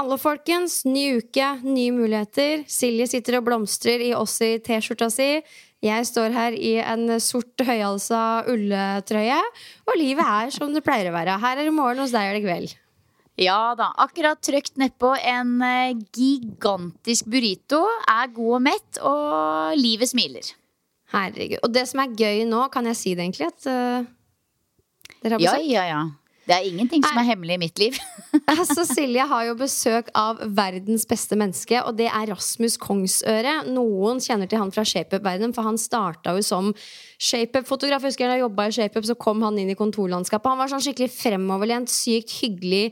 Hallo, folkens. Ny uke, nye muligheter. Silje sitter og blomstrer i oss i T-skjorta si. Jeg står her i en sort høyhalsa ulltrøye. Og livet er som det pleier å være. Her er det morgen, hos deg er det kveld. Ja da. Akkurat trykt nedpå en eh, gigantisk burrito. Er god og mett, og livet smiler. Herregud. Og det som er gøy nå, kan jeg si det egentlig? At uh, dere har Ja, ja, ja. Det er ingenting som er hemmelig i mitt liv. Altså, Silje har jo besøk av verdens beste menneske, og det er Rasmus Kongsøre. Noen kjenner til han fra shapeup-verdenen, for han starta jo som shapeup-fotograf. Jeg husker Da jeg jobba i shapeup, så kom han inn i kontorlandskapet. Han var sånn skikkelig fremoverlent, sykt hyggelig.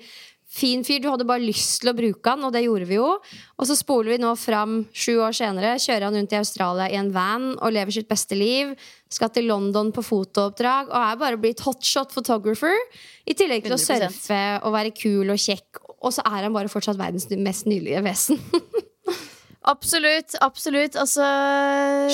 Fin fyr. Du hadde bare lyst til å bruke han, og det gjorde vi jo. Og så spoler vi nå fram sju år senere. Kjører han rundt i Australia i en van og lever sitt beste liv. Skal til London på fotooppdrag og er bare blitt hotshot photographer. I tillegg til å 100%. surfe og være kul og kjekk. Og så er han bare fortsatt verdens mest nydelige vesen. Absolutt. Absolutt. Altså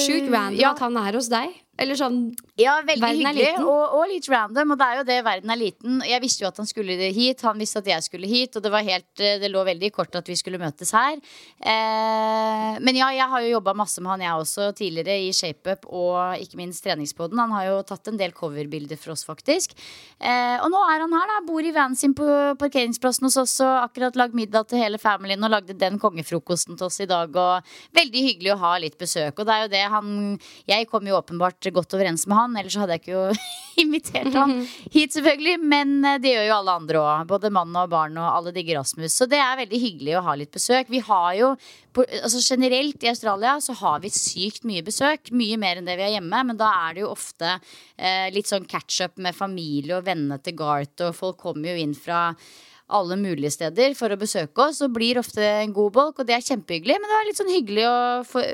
Sjukt random ja, at han er hos deg. Eller sånn Ja, veldig hyggelig, og, og litt random. Og det er jo det, verden er liten. Jeg visste jo at han skulle hit, han visste at jeg skulle hit, og det var helt eh, Det lå veldig kort at vi skulle møtes her. Eh, men ja, jeg har jo jobba masse med han, jeg også, tidligere i ShapeUp og ikke minst treningspoden. Han har jo tatt en del coverbilder for oss, faktisk. Eh, og nå er han her, da. Bor i vanen sin på parkeringsplassen hos oss og akkurat lagd middag til hele familien og lagde den kongefrokosten til oss i dag. Og veldig hyggelig å ha litt besøk. Og det er jo det han Jeg kom jo åpenbart godt overens med han, ellers hadde jeg ikke jo invitert han hit, selvfølgelig. Men eh, det gjør jo alle andre òg. Både mann og barn og alle digger Rasmus. Så det er veldig hyggelig å ha litt besøk. Vi har jo altså Generelt i Australia så har vi sykt mye besøk. Mye mer enn det vi har hjemme. Men da er det jo ofte eh, litt sånn catch-up med familie og vennene til Garth, og folk kommer jo inn fra alle mulige steder for å besøke oss, og blir ofte en god bolk, og det er kjempehyggelig. Men det er litt sånn hyggelig å få,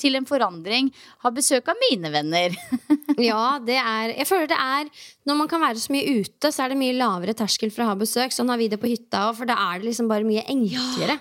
til en forandring ha besøk av mine venner. Ja, det er Jeg føler det er Når man kan være så mye ute, så er det mye lavere terskel for å ha besøk. Sånn har vi det på hytta òg, for da er det liksom bare mye enklere.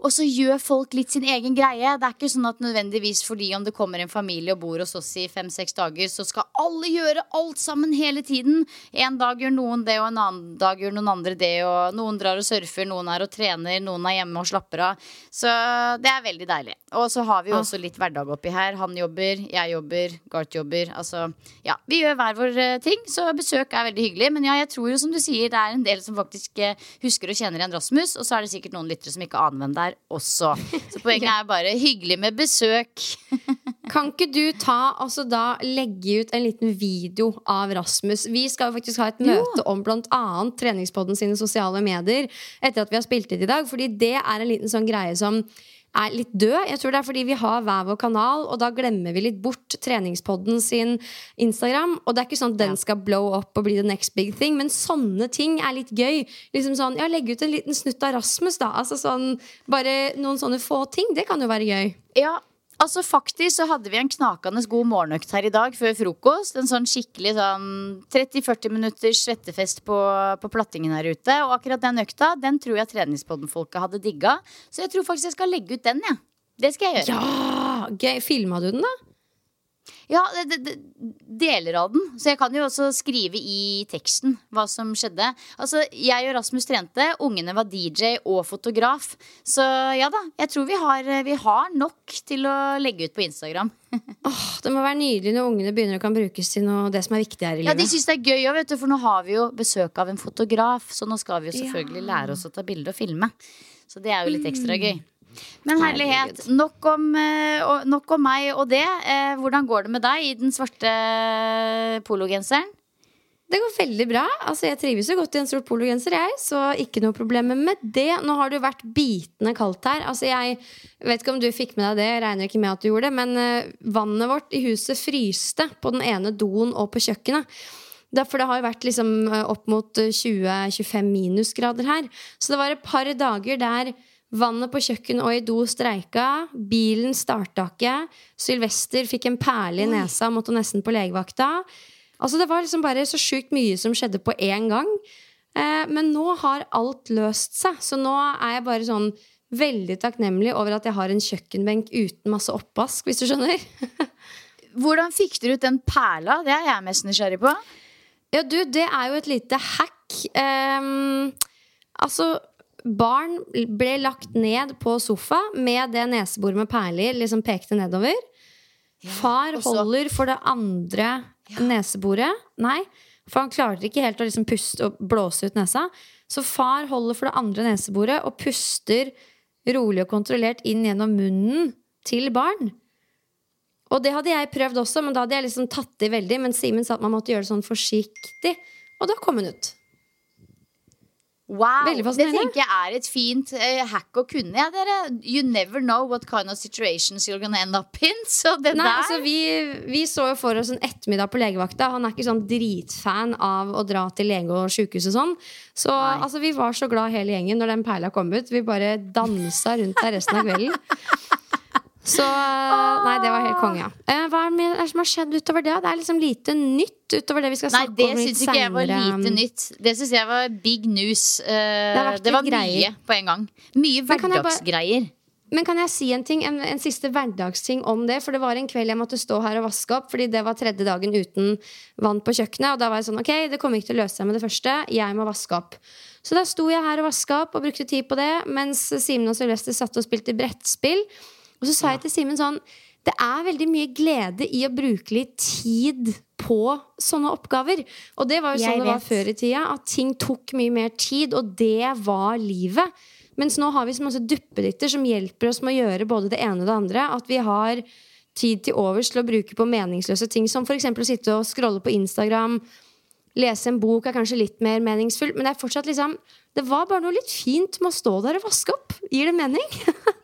Og så gjør folk litt sin egen greie. Det er ikke sånn at nødvendigvis fordi om det kommer en familie og bor hos oss i fem-seks dager, så skal alle gjøre alt sammen hele tiden. En dag gjør noen det, og en annen dag gjør noen andre det. Og noen drar og surfer, noen er og trener, noen er hjemme og slapper av. Så det er veldig deilig. Og så har vi jo også litt hverdag oppi her. Han jobber, jeg jobber, Gart jobber. Altså, ja, vi gjør hver vår eh, ting, så besøk er veldig hyggelig. Men ja, jeg tror jo som du sier, det er en del som faktisk eh, husker og kjenner igjen Rasmus, og så er det sikkert noen lyttere som ikke aner hvem det er også. Så poenget er bare hyggelig med besøk. Kan ikke du ta altså da legge ut en liten video av Rasmus? Vi skal jo faktisk ha et møte om annet treningspodden sine sosiale medier etter at vi har spilt inn i dag, fordi det er en liten sånn greie som er litt død. Jeg tror det er fordi vi har hver vår kanal, og da glemmer vi litt bort treningspodden sin Instagram. Og det er ikke sånn at den skal blow up og bli the next big thing, men sånne ting er litt gøy. Liksom sånn, ja, Legge ut en liten snutt av Rasmus, da. Altså sånn, bare noen sånne få ting. Det kan jo være gøy. Ja, altså faktisk så hadde vi en knakende god morgenøkt her i dag før frokost. En sånn skikkelig sånn 30-40 minutters svettefest på, på plattingen her ute. Og akkurat den økta, den tror jeg treningspodden-folka hadde digga. Så jeg tror faktisk jeg skal legge ut den, jeg. Det skal jeg gjøre. Ja, gøy. Filma du den, da? Ja, det, det, deler av den. Så jeg kan jo også skrive i teksten hva som skjedde. Altså, Jeg og Rasmus trente, ungene var DJ og fotograf. Så ja da, jeg tror vi har, vi har nok til å legge ut på Instagram. Åh, det må være nydelig når ungene begynner å kan brukes til noe, det som er viktig her i livet. Ja, De syns det er gøy òg, vet du, for nå har vi jo besøk av en fotograf. Så nå skal vi jo selvfølgelig lære oss å ta bilde og filme. Så det er jo litt ekstra gøy. Men herlighet, nok om, eh, nok om meg og det. Eh, hvordan går det med deg i den svarte pologenseren? Det går veldig bra. Altså, jeg trives jo godt i en sort pologenser, jeg. Så ikke noe problemer med det. Nå har det jo vært bitende kaldt her. Altså, jeg vet ikke om du fikk med deg det, jeg regner ikke med at du gjorde det, men vannet vårt i huset fryste på den ene doen og på kjøkkenet. For det har jo vært liksom eh, opp mot 20-25 minusgrader her. Så det var et par dager der vannet på kjøkken og i do streika. Bilen starta ikke. Sylvester fikk en perle i nesa og måtte nesten på legevakta. Altså Det var liksom bare så sjukt mye som skjedde på én gang. Eh, men nå har alt løst seg, så nå er jeg bare sånn veldig takknemlig over at jeg har en kjøkkenbenk uten masse oppvask, hvis du skjønner. Hvordan fikk dere ut den perla? Det er jeg mest nysgjerrig på. Ja, du, det er jo et lite hack. Eh, altså Barn ble lagt ned på sofa med det neseboret med perler liksom pekte nedover. Far holder for det andre ja. neseboret. Nei, for han klarer ikke helt å liksom puste og blåse ut nesa. Så far holder for det andre neseboret og puster rolig og kontrollert inn gjennom munnen til barn. Og det hadde jeg prøvd også, men da hadde jeg liksom tatt i veldig. Men Simen sa at man måtte gjøre det sånn forsiktig. Og da kom hun ut. Wow, Det tenker jeg er et fint uh, hack å kunne. Ja, dere. You never know what kind of situations you're gonna end up in. Så det Nei, der altså, vi, vi, så jo for oss en ettermiddag på legevakta. Han er ikke sånn dritfan av å dra til lege og sjukehus og sånn. Så altså, vi var så glad hele gjengen når den perla kom ut. Vi bare dansa rundt der resten av kvelden. Så Nei, det var helt konge. Ja. hva er det som har skjedd utover det? Det er liksom lite nytt utover det vi skal snakke om litt seinere. Nei, det syns ikke jeg var lite nytt. Det syns jeg var big news. Uh, det, det, var mye på en gang. Mye hverdagsgreier. Men kan jeg si en ting, en, en, siste hverdagsting om det? For det var en kveld jeg måtte stå her og vaske opp, fordi det var tredje dagen uten vann på kjøkkenet. Og da var jeg sånn, ok, det kommer ikke til å løse seg med det første. Jeg må vaske opp. Så da sto jeg her og vaska opp og brukte tid på det, mens Simen og Sylvester satt og spilte brettspill. Og så sa jeg til Simen sånn Det er veldig mye glede i å bruke litt tid på sånne oppgaver. Og det var jo sånn det var før i tida. At ting tok mye mer tid, og det var livet. Mens nå har vi så masse duppeditter som hjelper oss med å gjøre både det ene og det andre. At vi har tid til overs til å bruke på meningsløse ting, som f.eks. å sitte og scrolle på Instagram. Lese en bok er kanskje litt mer meningsfullt, men det er fortsatt liksom Det var bare noe litt fint med å stå der og vaske opp. Gir det mening?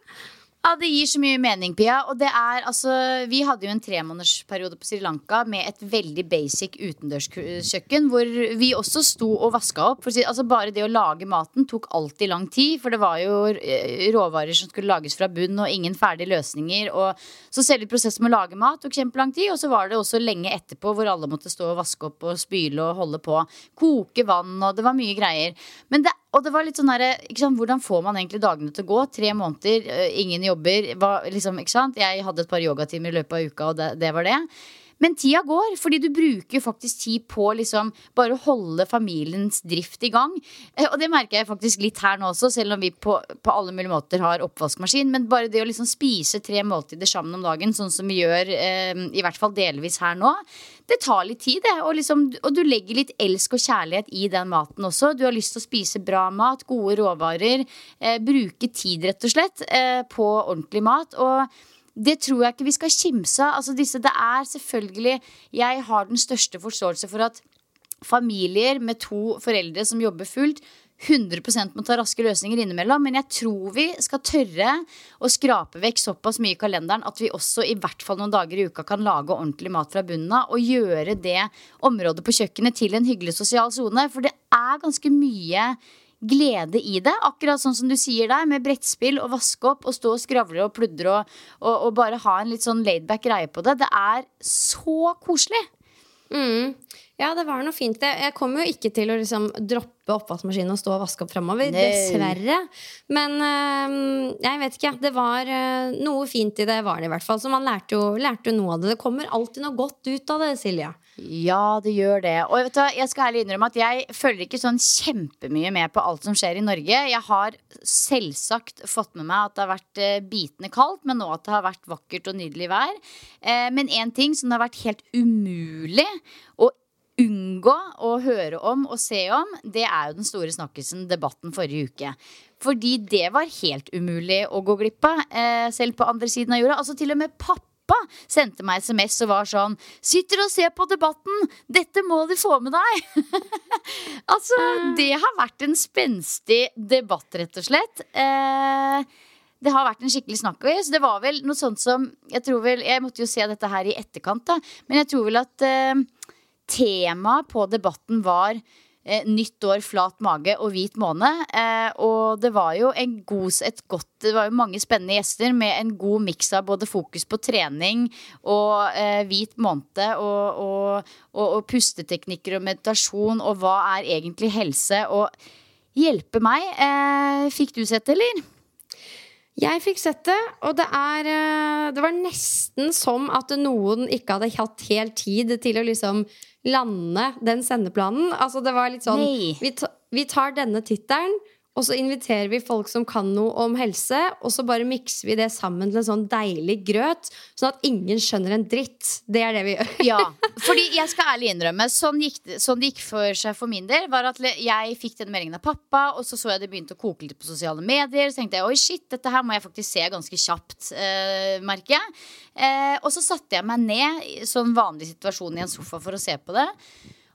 Ja, det gir så mye mening, Pia. Og det er altså Vi hadde jo en tremånedersperiode på Sri Lanka med et veldig basic utendørskjøkken, hvor vi også sto og vaska opp. For, altså Bare det å lage maten tok alltid lang tid, for det var jo eh, råvarer som skulle lages fra bunn, og ingen ferdige løsninger. Og så selve prosessen med å lage mat tok kjempelang tid, og så var det også lenge etterpå hvor alle måtte stå og vaske opp og spyle og holde på. Koke vann, og det var mye greier. Men det og det var litt sånn derre Hvordan får man egentlig dagene til å gå? Tre måneder, eh, ingen jobber. Var, liksom, Jeg hadde et par yogatimer i løpet av uka, og det, det var det. Men tida går, fordi du bruker faktisk tid på liksom bare å holde familiens drift i gang. Eh, og det merker jeg faktisk litt her nå også, selv om vi på, på alle mulige måter har oppvaskmaskin. Men bare det å liksom spise tre måltider sammen om dagen, sånn som vi gjør eh, i hvert fall delvis her nå, det tar litt tid, det. Og, liksom, og, du legger litt elsk og kjærlighet i den maten også. Du har lyst til å spise bra mat, gode råvarer. Eh, bruke tid, rett og slett, eh, på ordentlig mat. Og det tror jeg ikke vi skal kimse av. Altså det er selvfølgelig Jeg har den største forståelse for at familier med to foreldre som jobber fullt, 100% må ta raske løsninger innimellom. Men jeg tror vi skal tørre å skrape vekk såpass mye i kalenderen at vi også i hvert fall noen dager i uka kan lage ordentlig mat fra bunnen av. Og gjøre det området på kjøkkenet til en hyggelig sosial sone. For det er ganske mye glede i det. Akkurat sånn som du sier der, med brettspill og vaske opp og stå og skravle og pludre og, og, og bare ha en litt sånn laidback greie på det. Det er så koselig. Mm. Ja, det var noe fint. Jeg kommer jo ikke til å liksom droppe oppvaskmaskinen og stå og vaske opp framover. Dessverre. Men øh, jeg vet ikke. Det var øh, noe fint i det, var det i hvert fall. Så man lærte jo, lærte jo, noe av det. Det kommer alltid noe godt ut av det, Silja. Ja, det gjør det. Og vet du, jeg skal ærlig innrømme at jeg følger ikke sånn kjempemye med på alt som skjer i Norge. Jeg har selvsagt fått med meg at det har vært eh, bitende kaldt, men nå at det har vært vakkert og nydelig vær. Eh, men én ting som det har vært helt umulig å unngå å høre om og se om, det er jo den store snakkisen, debatten forrige uke. Fordi det var helt umulig å gå glipp av, eh, selv på andre siden av jorda. Altså til og med pappa pappa sendte meg SMS og var sånn 'Sitter og ser på Debatten! Dette må du få med deg!' altså, det har vært en spenstig debatt, rett og slett. Eh, det har vært en skikkelig snakkis. Det var vel noe sånt som Jeg tror vel, jeg måtte jo se dette her i etterkant, da. Men jeg tror vel at eh, temaet på debatten var eh, nytt år, flat mage og hvit måne. Eh, og det var jo en god, et godt Det var jo mange spennende gjester med en god miks av både fokus på trening og eh, hvit måned og, og, og, og pusteteknikker og meditasjon og hva er egentlig helse. Og hjelpe meg. Fikk du sett eller? Jeg fikk sett det, og det er eh, Det var nesten som at noen ikke hadde hatt helt tid til å liksom lande den sendeplanen. Altså, det var litt sånn vi, ta, vi tar denne tittelen, og så inviterer vi folk som kan noe om helse, og så bare mikser vi det sammen til en sånn deilig grøt, sånn at ingen skjønner en dritt. Det er det vi gjør. Ja, fordi jeg skal ærlig innrømme Sånn gikk, sånn det gikk for seg for min del Var at jeg fikk den meldingen av pappa Og så så jeg det begynte å koke litt på sosiale medier Så tenkte jeg, oi shit, dette her må jeg faktisk se ganske kjapt eh, Merker jeg eh, Og så satte jeg meg ned I sånn vanlig situasjon i en sofa for å se på det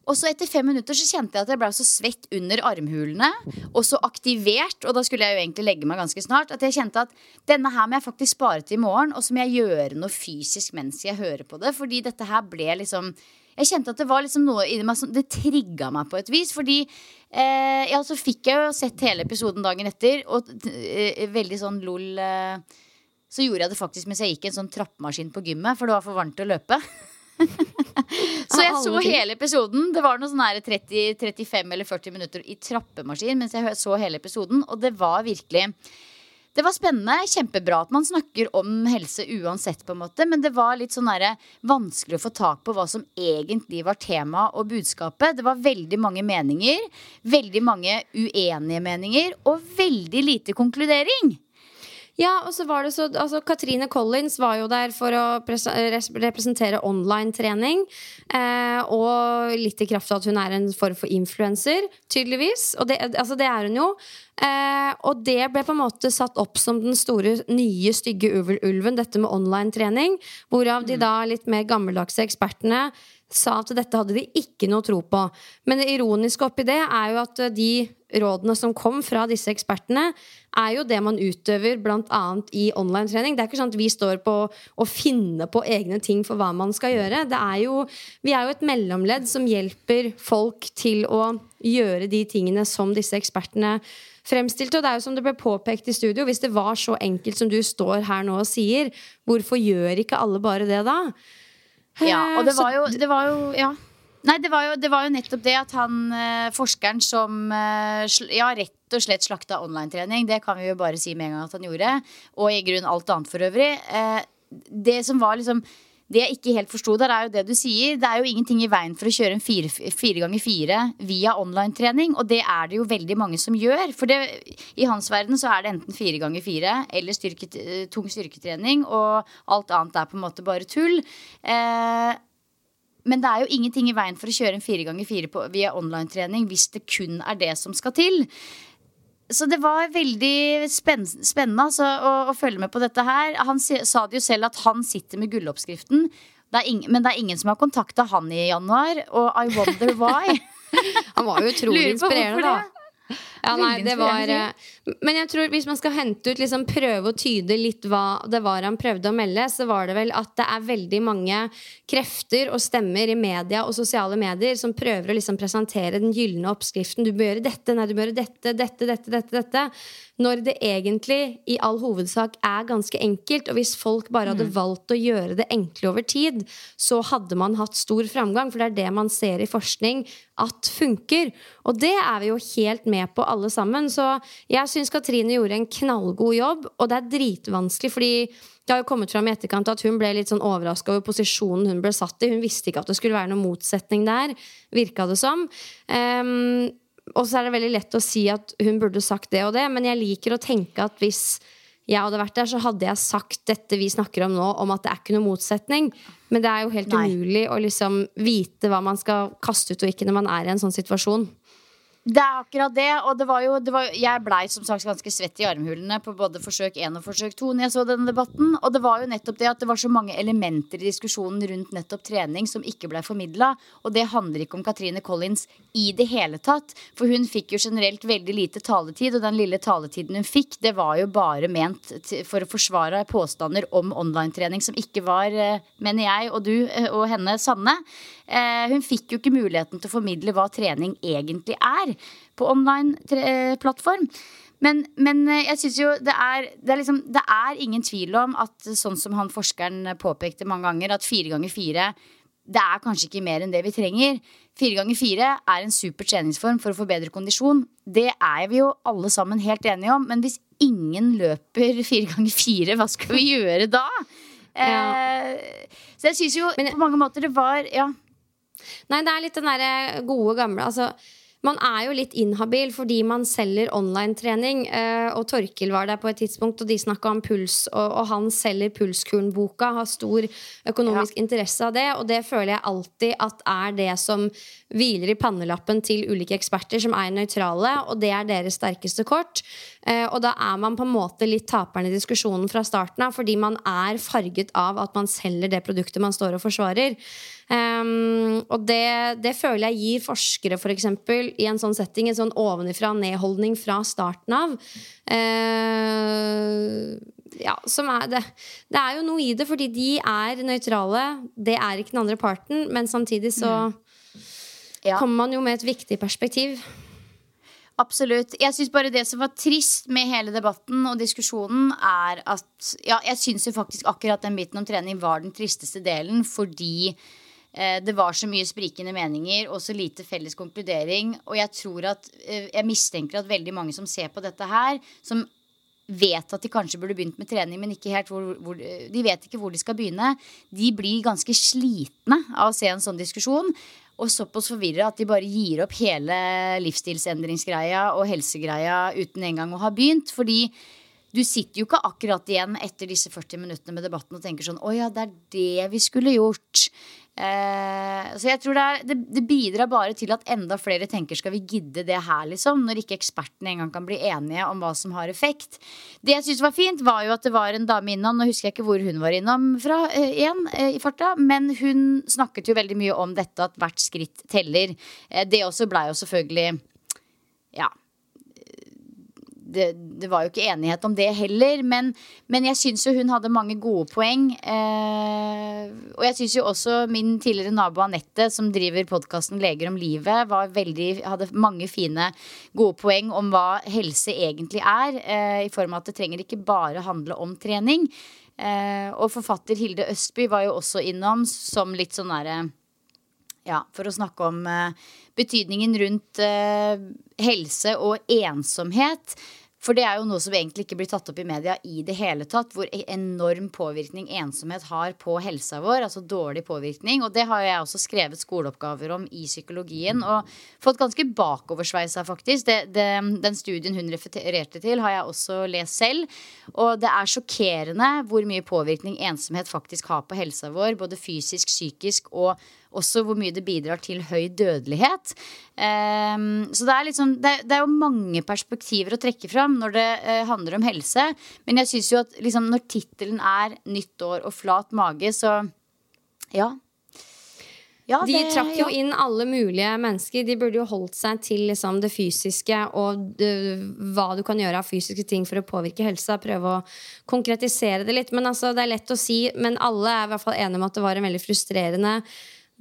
og så etter fem minutter så kjente jeg at jeg ble så svett under armhulene. Og så aktivert, og da skulle jeg jo egentlig legge meg ganske snart. At jeg kjente at denne her må jeg faktisk spare til i morgen. Og så må jeg gjøre noe fysisk mens jeg hører på det. Fordi dette her ble liksom Jeg kjente at det var liksom noe i meg som Det trigga meg på et vis. Fordi eh, ja, så fikk jeg jo sett hele episoden dagen etter, og eh, veldig sånn lol eh, Så gjorde jeg det faktisk mens jeg gikk en sånn trappemaskin på gymmet, for det var for varmt å løpe. Så jeg så hele episoden. Det var noe sånn her 30, 35 eller 40 minutter i trappemaskin mens jeg så hele episoden, og det var virkelig det var spennende. Kjempebra at man snakker om helse uansett, på en måte. Men det var litt sånn der, vanskelig å få tak på hva som egentlig var tema og budskapet. Det var veldig mange meninger. Veldig mange uenige meninger. Og veldig lite konkludering. Ja, og så var det så altså, Katrine Collins var jo der for å representere online-trening. Eh, og litt i kraft av at hun er en form for influenser, tydeligvis. Og det, altså, det er hun jo. Eh, og det ble på en måte satt opp som den store, nye, stygge ulv- ulven, dette med online-trening. Hvorav de da litt mer gammeldagse ekspertene sa at dette hadde de ikke noe tro på. Men det ironiske oppi det er jo at eh, de rådene som kom fra disse ekspertene, er jo det man utøver bl.a. i online-trening. Det er ikke sånn at vi står på å finne på egne ting for hva man skal gjøre. Det er jo, vi er jo et mellomledd som hjelper folk til å gjøre de tingene som disse ekspertene fremstilte. Og det er jo som det ble påpekt i studio, hvis det var så enkelt som du står her nå og sier, hvorfor gjør ikke alle bare det da? Ja, og det var jo, det var jo ja. Nei, det var, jo, det var jo nettopp det at han eh, forskeren som eh, ja, rett og slett slakta online-trening, det kan vi jo bare si med en gang at han gjorde, og i grunn alt annet for øvrig. Eh, det som var liksom det jeg ikke helt forsto der, er jo det du sier. Det er jo ingenting i veien for å kjøre en fire, fire ganger fire via online-trening. Og det er det jo veldig mange som gjør. For det, i hans verden så er det enten fire ganger fire eller styrket, tung styrketrening. Og alt annet er på en måte bare tull. Eh, men det er jo ingenting i veien for å kjøre en fire ganger fire via online-trening hvis det kun er det som skal til. Så det var veldig spenn spennende altså, å, å følge med på dette her. Han sa det jo selv at han sitter med gulloppskriften. Men det er ingen som har kontakta han i januar, og I wonder why. Han var jo utrolig inspirerende, da. Ja, nei, det var Men jeg tror hvis man skal hente ut liksom prøve å tyde litt hva det var han prøvde å melde, så var det vel at det er veldig mange krefter og stemmer i media og sosiale medier som prøver å liksom presentere den gylne oppskriften. Du bør gjøre dette, nei, du bør gjøre dette, dette, dette, dette, dette. Når det egentlig i all hovedsak er ganske enkelt. Og hvis folk bare hadde valgt å gjøre det enkle over tid, så hadde man hatt stor framgang. For det er det man ser i forskning at funker. Og det er vi jo helt med på alle sammen. Så jeg syns Katrine gjorde en knallgod jobb, og det er dritvanskelig fordi det har jo kommet fram i etterkant at hun ble litt sånn overraska over posisjonen hun ble satt i. Hun visste ikke at det skulle være noen motsetning der, virka det som. Um, og så er det veldig lett å si at hun burde sagt det og det, men jeg liker å tenke at hvis jeg hadde vært der, så hadde jeg sagt dette vi snakker om nå, om at det er ikke noe motsetning. Men det er jo helt Nei. umulig å liksom vite hva man skal kaste ut og ikke når man er i en sånn situasjon. Det er akkurat det. Og det var jo, det var, jeg blei som sagt ganske svett i armhulene på både forsøk 1 og forsøk 2 når jeg så denne debatten. Og det var jo nettopp det at det var så mange elementer i diskusjonen rundt nettopp trening som ikke blei formidla. Og det handler ikke om Katrine Collins i det hele tatt. For hun fikk jo generelt veldig lite taletid, og den lille taletiden hun fikk, det var jo bare ment for å forsvare påstander om online-trening som ikke var, eh, mener jeg og du eh, og henne, sanne. Eh, hun fikk jo ikke muligheten til å formidle hva trening egentlig er på online-plattform. Men, men, eh, jeg syns jo det er, det er, liksom, det, er ingen tvil om at sånn som han forskeren påpekte mange ganger, at fire ganger fire det er kanskje ikke mer enn det vi trenger. Fire ganger fire er en super treningsform for å få bedre kondisjon. Det er vi jo alle sammen helt enige om. Men hvis ingen løper fire ganger fire, hva skal vi gjøre da? Ja. Eh, så jeg syns jo Men, på mange måter det var Ja. Nei, det er litt den derre gode, gamle altså man er jo litt inhabil fordi man selger online-trening. Eh, og Torkil var der på et tidspunkt, og de snakka om puls. Og, og, han selger Pulskuren-boka, har stor økonomisk ja. interesse av det. Og det føler jeg alltid at er det som hviler i pannelappen til ulike eksperter som er nøytrale, og det er deres sterkeste kort. Eh, og da er man på en måte litt taperen i diskusjonen fra starten av, fordi man er farget av at man selger det produktet man står og forsvarer. Um, og det, det, føler jeg gir forskere for eksempel, i en sånn setting en sånn ovenifra nedholdning fra starten av. Uh, ja, som er det. det er jo noe i det, fordi de er nøytrale. Det er ikke den andre parten, men samtidig så mm. ja. kommer man jo med et viktig perspektiv. Absolutt. Jeg syns bare det som var trist med hele debatten og diskusjonen, er at Ja, jeg syns jo faktisk akkurat den biten om trening var den tristeste delen, fordi eh, det var så mye sprikende meninger og så lite felles konkludering. Og jeg tror at eh, Jeg mistenker at veldig mange som ser på dette her, som vet at de kanskje burde begynt med trening, men ikke helt hvor, hvor, de vet ikke hvor de skal begynne. De blir ganske slitne av å se en sånn diskusjon og såpass forvirra at de bare gir opp hele livsstilsendringsgreia og helsegreia uten engang å ha begynt. Fordi du sitter jo ikke akkurat igjen etter disse 40 minuttene med debatten og tenker sånn Å ja, det er det vi skulle gjort. Eh, så jeg tror det, er, det, det, bidrar bare til at enda flere tenker skal vi gidde det her, liksom? Når ikke ekspertene engang kan bli enige om hva som har effekt. Det jeg syns var fint, var jo at det var en dame innom, nå husker jeg ikke hvor hun var innom fra eh, igjen eh, i farta, men hun snakket jo veldig mye om dette at hvert skritt teller. Eh, det også blei jo selvfølgelig ja, det, det, var jo ikke enighet om det heller. Men, men jeg syns jo hun hadde mange gode poeng. Eh, og jeg syns jo også min tidligere nabo Anette, som driver podkasten Leger om livet, veldig, hadde mange fine, gode poeng om hva helse egentlig er. Eh, I form av at det trenger ikke bare handle om trening. Eh, og forfatter Hilde Østby var jo også innom som litt sånn derre ja, for å snakke om uh, betydningen rundt uh, helse og ensomhet. For det er jo noe som egentlig ikke blir tatt opp i media i det hele tatt. Hvor e- enorm påvirkning ensomhet har på helsa vår. Altså dårlig påvirkning. Og det har jeg også skrevet skoleoppgaver om i psykologien. Og fått ganske bakoversveisa, faktisk. Det, det, den studien hun refererte til, har jeg også lest selv. Og det er sjokkerende hvor mye påvirkning ensomhet faktisk har på helsa vår. Både fysisk, psykisk og også hvor mye det bidrar til høy dødelighet. Um, så det er, liksom, det, det er, jo mange perspektiver å trekke fram når det uh, handler om helse. Men jeg syns jo at liksom, når tittelen er 'Nytt år og flat mage', så ja. Ja, de trakk jo ja. inn alle mulige mennesker. De burde jo holdt seg til liksom, det fysiske og det, hva du kan gjøre av fysiske ting for å påvirke helsa. Prøve å konkretisere det litt. Men altså, Det er lett å si, men alle er i hvert fall enige om at det var en veldig frustrerende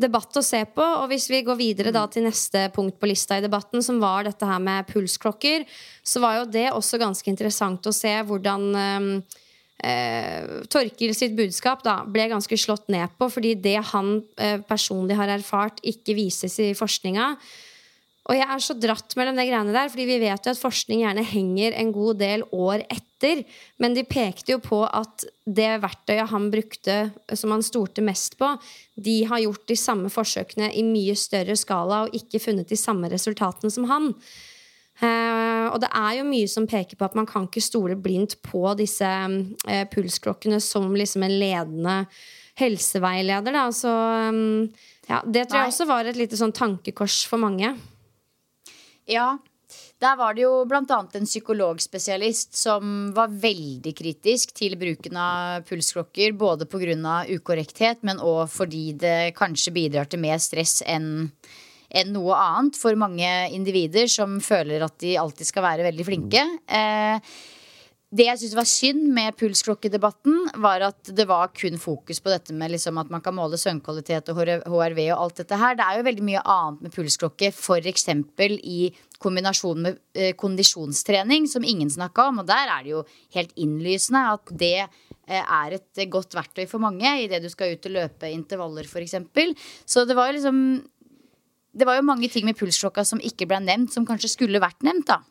debatt å se på. Og hvis vi går videre da til neste punkt på lista i debatten, som var dette her med pulsklokker, så var jo det også ganske interessant å se hvordan ehm, eh, Torkil sitt budskap da, ble ganske slått ned på, fordi det han eh, personlig har erfart, ikke vises i forskninga. Og jeg er så dratt mellom de greiene der, fordi vi vet jo at forskning gjerne henger en god del år etter. Men de pekte jo på at det verktøyet han brukte, som han stolte mest på, de har gjort de samme forsøkene i mye større skala og ikke funnet de samme resultatene som han. Uh, og det er jo mye som peker på at man kan ikke stole blindt på disse uh, pulsklokkene som liksom en ledende helseveileder. Da. Så um, ja, det tror jeg også var et lite sånn tankekors for mange. Ja. Der var det jo bl.a. en psykologspesialist som var veldig kritisk til bruken av pulsklokker. Både pga. ukorrekthet, men òg fordi det kanskje bidrar til mer stress enn enn noe annet for mange individer som føler at de alltid skal være veldig flinke. Eh, det jeg syns var synd med pulsklokkedebatten, var at det var kun fokus på dette med liksom at man kan måle søvnkvalitet og HRV og alt dette her. Det er jo veldig mye annet med pulsklokke, f.eks. i kombinasjon med eh, kondisjonstrening, som ingen snakka om. Og der er det jo helt innlysende at det eh, er et godt verktøy for mange idet du skal ut og løpe intervaller, f.eks. Så det var jo liksom Det var jo mange ting med pulsklokka som ikke ble nevnt, som kanskje skulle vært nevnt, da.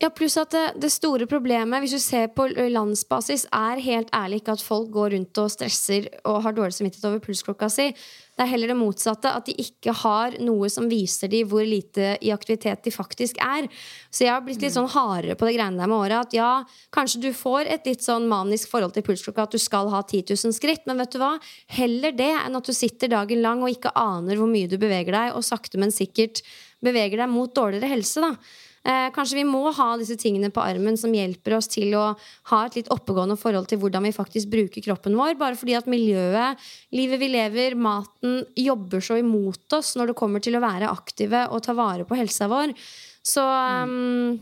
Ja, pluss at det, det, store problemet, hvis du ser på landsbasis, er helt ærlig ikke at folk går rundt og stresser og har dårlig samvittighet over pulsklokka si. Det er heller det motsatte, at de ikke har noe som viser dem hvor lite i aktivitet de faktisk er. Så jeg har blitt litt sånn hardere på det greiene der med året. At ja, kanskje du får et litt sånn manisk forhold til pulsklokka, at du skal ha 10 000 skritt, men vet du hva? Heller det enn at du sitter dagen lang og ikke aner hvor mye du beveger deg, og sakte, men sikkert beveger deg mot dårligere helse, da. Eh, kanskje vi må ha disse tingene på armen som hjelper oss til å ha et litt oppegående forhold til hvordan vi faktisk bruker kroppen vår. Bare fordi at miljøet, livet vi lever, maten jobber så imot oss når det kommer til å være aktive og ta vare på helsa vår. Så um,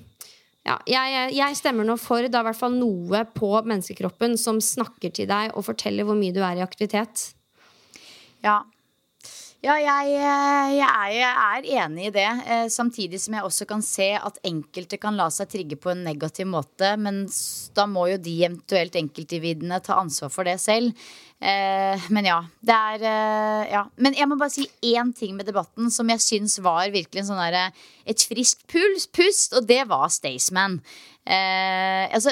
ja, jeg, jeg, stemmer nå for er i hvert fall noe på menneskekroppen som snakker til deg og forteller hvor mye du er i aktivitet. Ja, ja, jeg, eh, jeg, er, jeg, er, enig i det. Eh, samtidig som jeg også kan se at enkelte kan la seg trigge på en negativ måte. Men da må jo de eventuelt enkeltindividene ta ansvar for det selv. Eh, men ja, det er ja. Men jeg må bare si én ting med debatten som jeg syns var virkelig sånn der, et friskt pust, og det var Staysman. Eh, altså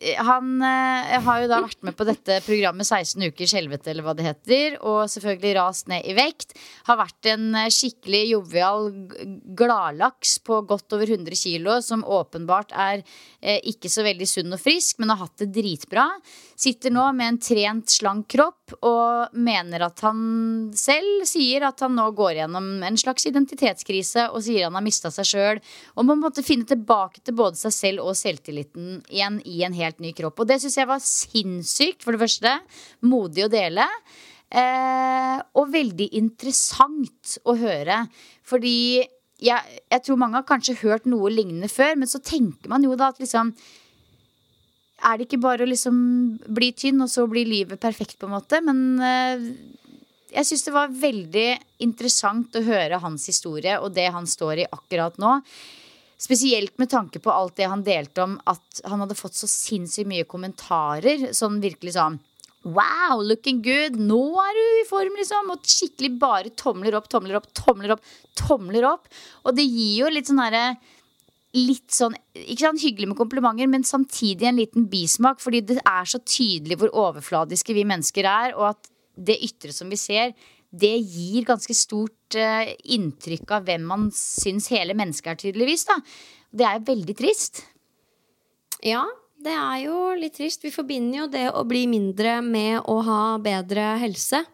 han eh, har jo da vært med på dette programmet 16 ukers helvete, eller hva det heter. Og selvfølgelig rast ned i vekt. Har vært en eh, skikkelig jovial gladlaks på godt over 100 kilo, som åpenbart er eh, ikke så veldig sunn og frisk, men har hatt det dritbra. Sitter nå med en trent, slank kropp og mener at han selv sier at han nå går gjennom en slags identitetskrise og sier han har mista seg sjøl. Og må måtte finne tilbake til både seg selv og selvtilliten igjen i en helt ny kropp. Og det syns jeg var sinnssykt, for det første. Modig å dele. Eh, og veldig interessant å høre. Fordi jeg, jeg, tror mange har kanskje hørt noe lignende før, men så tenker man jo da at liksom er det ikke bare å liksom bli tynn, og så blir livet perfekt, på en måte? Men eh, jeg syns det var veldig interessant å høre hans historie og det han står i akkurat nå. Spesielt med tanke på alt det han delte om at han hadde fått så sinnssykt mye kommentarer. Sånn virkelig sånn Wow, looking good! Nå er du i form, liksom! Og skikkelig bare tomler opp, tomler opp, tomler opp, tomler opp. Og det gir jo litt sånn herre litt sånn ikke sant, hyggelig med komplimenter, men samtidig en liten bismak. Fordi det er så tydelig hvor overfladiske vi mennesker er, og at det ytre som vi ser, det gir ganske stort uh, inntrykk av hvem man syns hele mennesket er, tydeligvis. da. Det er veldig trist. Ja, det er jo litt trist. Vi forbinder jo det å bli mindre med å ha bedre helse.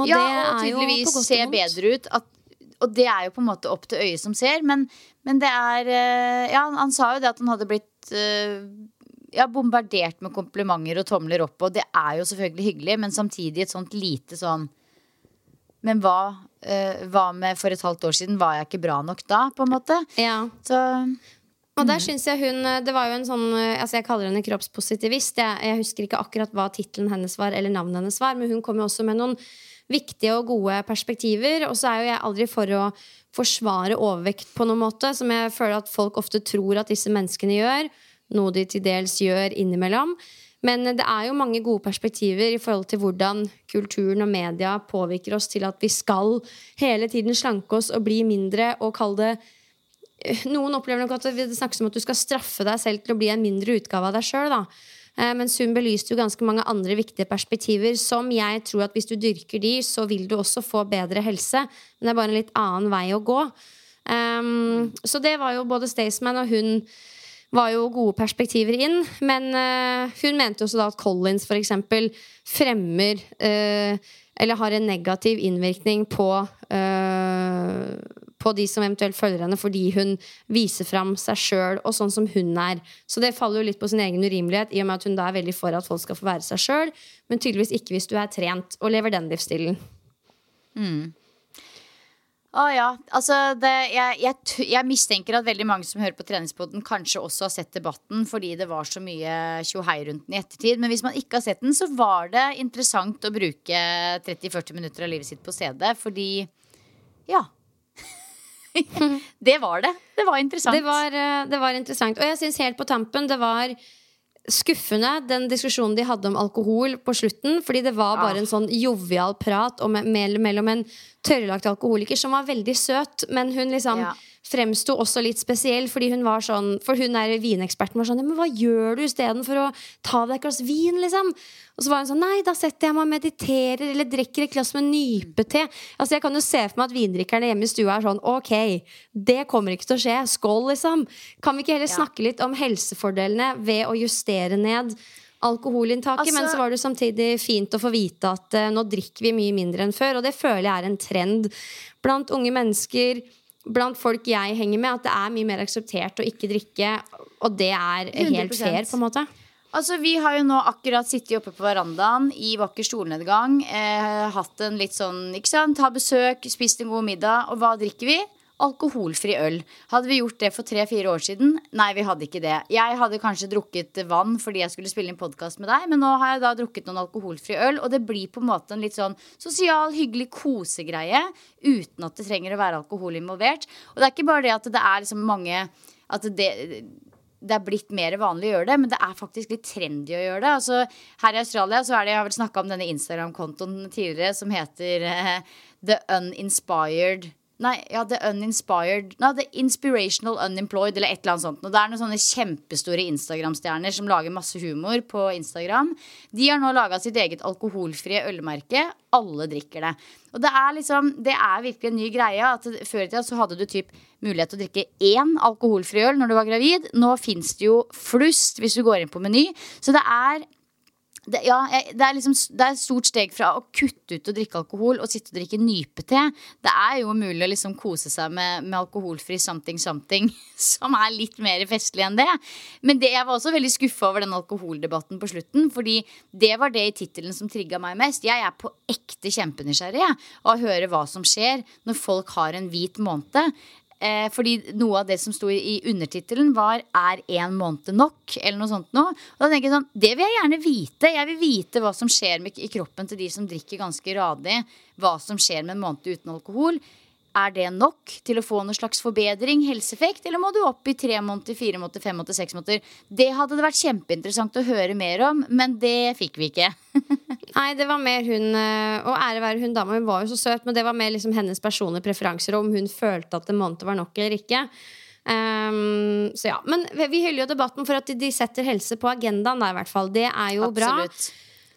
Og ja, og tydeligvis se bedre ut. At og det er jo på en måte opp til øyet som ser, men, men det er eh, Ja, han, sa jo det at han hadde blitt uh, ja, bombardert med komplimenter og tomler opp, og det er jo selvfølgelig hyggelig, men samtidig et sånt lite sånn Men hva, uh, hva med for et halvt år siden? Var jeg ikke bra nok da, på en måte? Ja. Så og der syns synes jeg hun Det var jo en sånn altså Jeg kaller henne kroppspositivist. Jeg, jeg husker ikke akkurat hva tittelen hennes var, eller navnet hennes var, men hun kom jo også med noen viktige og gode perspektiver. Og så er jo jeg aldri for å forsvare overvekt på noen måte, som jeg føler at folk ofte tror at disse menneskene gjør. Noe de til dels gjør innimellom. Men det er jo mange gode perspektiver i forhold til hvordan kulturen og media påvirker oss til at vi skal hele tiden slanke oss og bli mindre og kalle det Noen opplever nok at det snakkes om at du skal straffe deg selv til å bli en mindre utgave av deg sjøl. Eh, mens hun belyste jo ganske mange andre viktige perspektiver som jeg tror at hvis du dyrker de, så vil du også få bedre helse. Men det er bare en litt annen vei å gå. Um, så det var jo både Staysman og hun var jo gode perspektiver inn. Men uh, hun mente også da at Collins eksempel fremmer uh, Eller har en negativ innvirkning på uh, på de som eventuelt følger henne fordi hun viser fram seg sjøl og sånn som hun er. Så det faller jo litt på sin egen urimelighet, i og med at hun da er veldig for at folk skal få være seg sjøl, men tydeligvis ikke hvis du er trent og lever den livsstilen. Å ja. Altså, det, jeg, jeg, jeg mistenker at veldig mange som hører på Treningspodden, kanskje også har sett debatten fordi det var så mye tjohei rundt den i ettertid. Men hvis man ikke har sett den, så var det interessant å bruke 30-40 minutter av livet sitt på CD, fordi ja. det var det. Det var interessant. Det var, eh, det var interessant. Og jeg syns helt på tampen det var skuffende den diskusjonen de hadde om alkohol på slutten. Fordi det var bare en sånn jovial prat om, mell- mellom en tørrlagt alkoholiker som var veldig søt, men hun liksom Ja. fremsto også litt spesiell, fordi hun var sånn For hun er vineksperten var sånn «Ja, Men hva gjør du istedenfor å ta deg et glass vin, liksom? Og så var hun sånn Nei, da setter jeg meg og mediterer eller drikker et glass med nypete. Altså, jeg kan jo se for meg at vindrikkerne hjemme i stua er sånn Ok, det kommer ikke til å skje. Skål, liksom. Kan vi ikke heller Ja. snakke litt om helsefordelene ved å justere ned alkoholinntaket? Altså- men så var det samtidig fint å få vite at uh, nå drikker vi mye mindre enn før. Og det føler jeg er en trend blant unge mennesker. Blant folk jeg henger med, at det er mye mer akseptert å ikke drikke. Og det er helt 100%. fair, på en måte. Altså, Vi har jo nå akkurat sittet oppe på verandaen i vakker solnedgang. Eh, hatt en litt sånn, ikke sant, ha besøk, spist en god middag. Og hva drikker vi? Alkoholfri øl. Hadde vi gjort det for tre-fire år siden? Nei, vi hadde ikke det. Jeg hadde kanskje drukket vann fordi jeg skulle spille inn podkast med deg, men nå har jeg da drukket noen alkoholfri øl, og det blir på en måte en litt sånn sosial, hyggelig kosegreie uten at det trenger å være alkohol involvert. Og det er ikke bare det at det er liksom mange At det det er blitt mer vanlig å gjøre det, men det er faktisk litt trendy å gjøre det. Altså, her i Australia så er det, jeg har vel snakka om denne Instagram-kontoen tidligere som heter uh, The Uninspired Nei, ja, The Uninspired Nei, The Inspirational Unemployed, eller et eller annet sånt. Og det er noen sånne kjempestore Instagram-stjerner som lager masse humor på Instagram. De har nå laga sitt eget alkoholfrie ølmerke. Alle drikker det. Og det er liksom, det er virkelig en ny greie. At Før i tida så hadde du typ mulighet til å drikke én alkoholfri øl når du var gravid. Nå fins det jo flust hvis du går inn på Meny. Så det er det, ja, det, er liksom, det er et stort steg fra å kutte ut å drikke alkohol og sitte og drikke nypete. Det er jo mulig å liksom kose seg med, med alkoholfri something something, som er litt mer festlig enn det. Men det, jeg var også veldig skuffa over den alkoholdebatten på slutten. Fordi det var det i tittelen som trigga meg mest. Jeg er på ekte kjempenysgjerrig av å høre hva som skjer når folk har en hvit måned. Eh, fordi noe av det som sto i, undertittelen, var 'Er én måned nok?' eller noe sånt noe. Og da tenker jeg sånn, Det vil jeg gjerne vite. Jeg vil vite hva som skjer med, i kroppen til de som drikker ganske radig. Hva som skjer med en måned uten alkohol. Er det nok til å få noen slags forbedring, helseeffekt, eller må du opp i tre måneder, fire måneder, fem måneder, seks måneder? Det hadde det vært kjempeinteressant å høre mer om, men det fikk vi ikke. Nei, det var mer hun eh, Og ære være hun dama, hun var jo så søt, men det var mer liksom hennes personlige preferanser, og om hun følte at en måned var nok eller ikke. Um, så ja, Men vi- hyller jo debatten for at de- setter helse på agendaen. der, i hvert fall. Det er jo bra.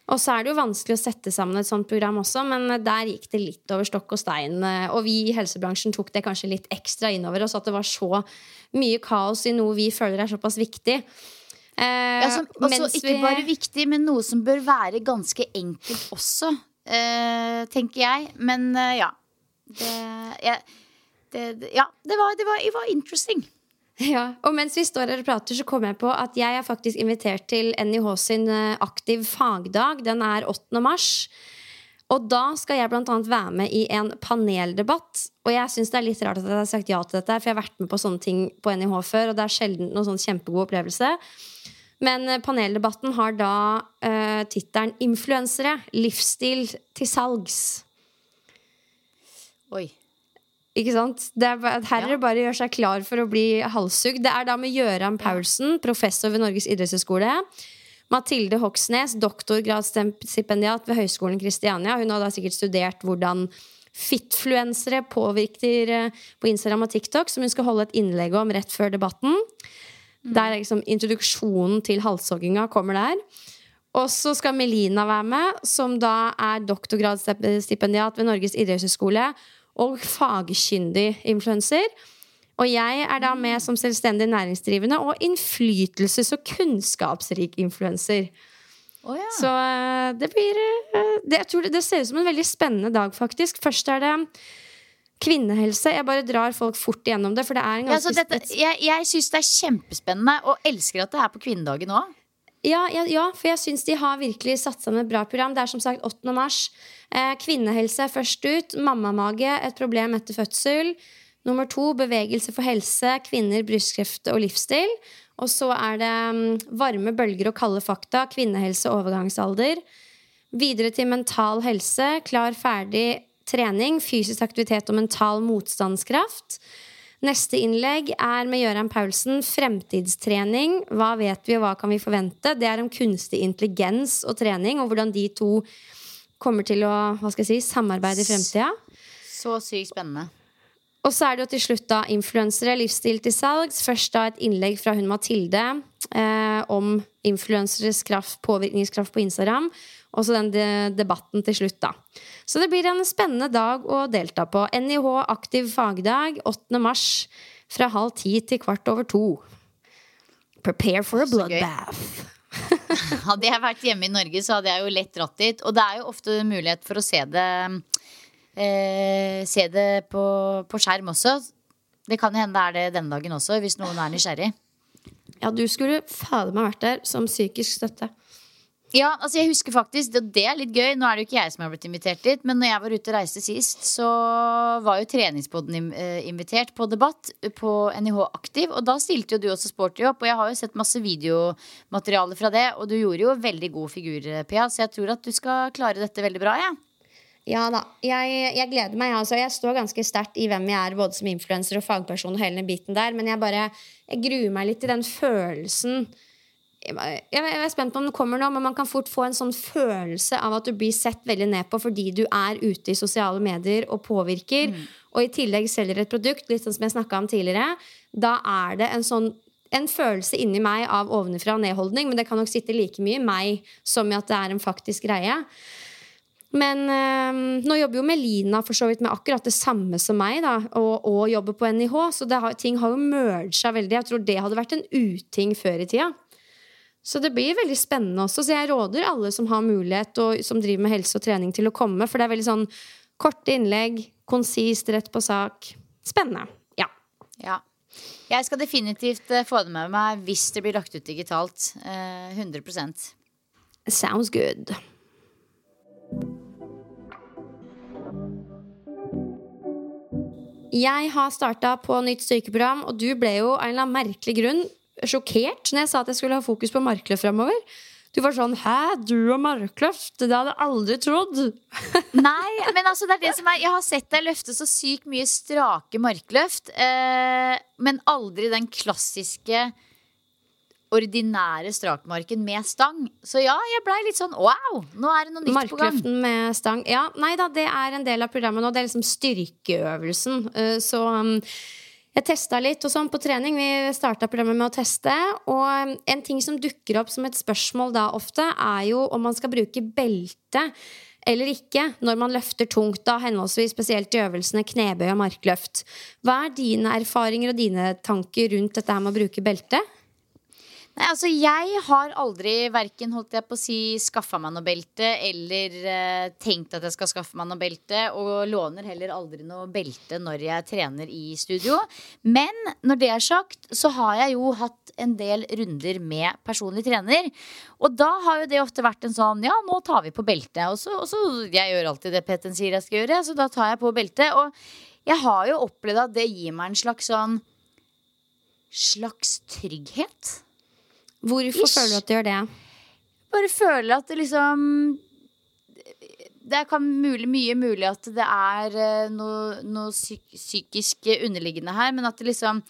Og så er det jo vanskelig å sette sammen et sånt program også, men der gikk det litt over stokk og stein. eh, Og vi i helsebransjen tok det kanskje litt ekstra innover oss, at det var så mye kaos i noe vi føler er såpass viktig. Eh, Ja, som, også ikke bare viktig, men noe som bør være ganske enkelt også, eh, tenker jeg. Men eh, ja. Det, ja, det, ja, det var, det, var, det var interesting. Ja, og mens vi står her og prater, så kommer jeg på at jeg er faktisk invitert til NIH sin aktiv fagdag. Den er 8. mars. Og da skal jeg annet være med i en paneldebatt. Og jeg syns det er litt rart at jeg har sagt ja til dette, for jeg har vært med på sånne ting på NIH før, og det er sjelden noen sånn kjempegod opplevelse. Men eh, paneldebatten har da uh, tittelen 'Influensere. Livsstil til salgs'. Oi. Ikke sant? Det er, her er det bare å gjøre seg klar for å bli halshugd. Det er da med Gøran Paulsen, professor ved Norges idrettshøgskole. Mathilde Hoksnes, doktorgradsstipendiat ved Høgskolen Kristiania. Hun har da sikkert studert hvordan fitfluensere påvirker eh, på Instagram og TikTok, som hun skal holde et innlegg om rett før debatten. Der er liksom introduksjonen til halshogginga kommer der. Og så skal Melina være med, som da er doktorgradsstipendiat ved Norges idrettshøgskole og fagkyndig influenser. Og jeg er da med som selvstendig næringsdrivende og innflytelses- og kunnskapsrik influenser. Oh, ja. Så eh, det blir eh, det, Jeg tror det, det ser ut som en veldig spennende dag, faktisk. Først er det Kvinnehelse. Jeg bare drar folk fort igjennom det, for det er en ganske ja, dette, jeg jeg syns det er kjempespennende, og elsker at det er på kvinnedagen òg. Ja, ja, ja, for jeg syns de har virkelig satt sammen et bra program. Det er som sagt 8. mars. Eh, kvinnehelse først ut. Mammamage, et problem etter fødsel. Nummer to, bevegelse for helse, kvinner, brystkreft og livsstil. Og så er det um, varme bølger og kalde fakta, kvinnehelse, overgangsalder. Videre til mental helse, klar, ferdig trening, fysisk aktivitet og mental motstandskraft. Neste innlegg er med Gøran Paulsen. Fremtidstrening. Hva vet vi, og hva kan vi forvente? Det er om kunstig intelligens og trening, og hvordan de to kommer til å hva skal jeg si, samarbeide i fremtida. Så sykt spennende. Og så er det jo til slutt da influensere, livsstil til salgs. Først da et innlegg fra hun Mathilde eh, om influenseres kraft, påvirkningskraft på Instagram. Og så den de debatten til slutt, da. Så det blir en spennende dag å delta på. NIH aktiv fagdag 8. mars fra halv ti til kvart over to. Prepare for a bloodbath. Hadde jeg vært hjemme i Norge, så hadde jeg jo lett dratt dit. Og det er jo ofte mulighet for å se det eh, Se det på, på skjerm også. Det kan hende det er det denne dagen også, hvis noen er nysgjerrig. Ja, du skulle fader meg vært der som psykisk støtte. Ja, altså jeg husker faktisk, og det er litt gøy Nå er det jo ikke jeg som har blitt invitert dit Men når jeg var ute og reiste sist Så var jo treningspodden eh, invitert på debatt På NIH Aktiv Og da stilte jo du også sporty opp Og jeg har jo sett masse videomateriale fra det Og du gjorde jo veldig god figur, Pia Så jeg tror at du skal klare dette veldig bra, ja Ja da. Jeg, jeg gleder meg. Altså. Jeg står ganske sterkt i hvem jeg er, både som influenser og fagperson. og hele den biten der, Men jeg bare jeg gruer meg litt til den følelsen jeg, er spent på om den kommer nå, men man kan fort få en sånn følelse av at du blir sett veldig ned på fordi du er ute i sosiale medier og påvirker, og i tillegg selger et produkt, litt sånn som jeg snakka om tidligere. Da er det en sånn en følelse inni meg av ovenfra og ned-holdning, men det kan nok sitte like mye i meg som i at det er en faktisk greie. Men øh, nå jobber jo Melina for så vidt med akkurat det samme som meg, da, og, og jobber på NIH, så det har, ting har jo merga veldig. Jeg tror det hadde vært en uting før i tida. Så det blir veldig spennende også. Så jeg råder alle som har mulighet, og som driver med helse og trening, til å komme. For det er veldig sånn korte innlegg, konsist, rett på sak. Spennende. Ja. Ja Jeg skal definitivt eh, få det med meg Hvis det blir lagt ut digitalt eh, 100% Sounds good. Jeg har starta på nytt styrkeprogram, og du ble jo av en eller annen merkelig grunn sjokkert når jeg sa at jeg skulle ha fokus på markløft framover. Du var sånn 'hæ, du og markløft'? Det hadde jeg aldri trodd. Nei, men altså det er det som er Jeg har sett deg løfte så sykt mye strake markløft, eh, men aldri den klassiske ordinære strakmarken med stang. Så ja, jeg blei litt sånn wow, nå er det noe nytt på gang. Markløften med stang. Ja, nei da, det er en del av programmet nå. Det er liksom styrkeøvelsen. Eh, Så um, jeg testa litt og sånn på trening. Vi starta programmet med å teste. Og en ting som dukker opp som et spørsmål da ofte, er jo om man skal bruke belte eller ikke når man løfter tungt, da henholdsvis spesielt i øvelsene knebøy og markløft. Hva er dine erfaringer og dine tanker rundt dette med å bruke belte? Nei, altså Jeg har aldri verken holdt jeg på å si skaffa meg noe belte eller eh, tenkt at jeg skal skaffe meg noe belte, og låner heller aldri noe belte når jeg trener i studio. Men når det er sagt, så har jeg jo hatt en del runder med personlig trener. Og da har jo det ofte vært en sånn ja, nå tar vi på beltet. Og så, og så Jeg gjør alltid det Petten sier jeg skal gjøre, så da tar jeg på beltet. Og jeg har jo opplevd at det gir meg en slags sånn slags trygghet. Hvorfor Ish. føler du at du gjør det? bare føler at det liksom Det kan mulig, mye mulig at det er eh, noe, noe psyk psykisk underliggende her, men at det liksom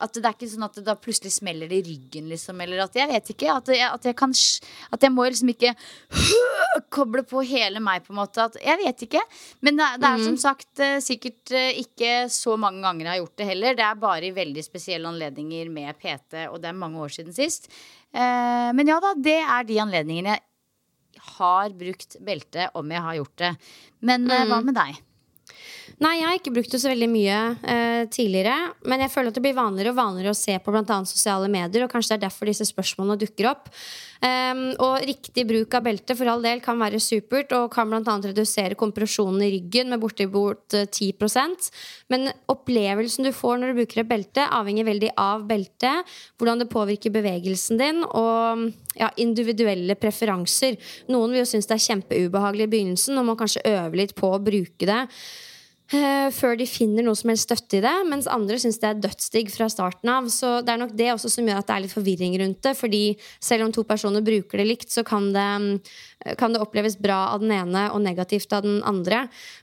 at det er ikke sånn at det da plutselig smeller det i ryggen, liksom. Eller at jeg vet ikke. At jeg, at jeg kan At jeg må liksom ikke koble på hele meg, på en måte. At, jeg vet ikke. Men det, det er som sagt eh, sikkert eh, ikke så mange ganger jeg har gjort det heller. Det er bare i veldig spesielle anledninger med PT, og det er mange år siden sist. Eh, men ja da, det er de anledningene jeg har brukt belte om jeg har gjort det. Men mm. hva med deg? Nei, jeg har ikke brukt det så veldig mye eh, tidligere. Men jeg føler at det blir vanligere og vanligere å se på annet sosiale medier. Og kanskje det er derfor disse spørsmålene dukker opp. Um, og riktig bruk av belte for all del kan være supert og kan bl.a. redusere kompresjonen i ryggen med bortimot 10% Men opplevelsen du får når du bruker et belte, avhenger veldig av beltet, hvordan det påvirker bevegelsen din og ja, individuelle preferanser. Noen vil jo synes det er kjempeubehagelig i begynnelsen og må kanskje øve litt på å bruke det. Uh, før de finner noe som helst støtte i det, mens andre syns det er dødsdigg fra starten av. Så det er nok det også som gjør at det er litt forvirring rundt det. Fordi selv om to personer bruker det likt, så kan det kan det oppleves bra av den ene og negativt av den andre.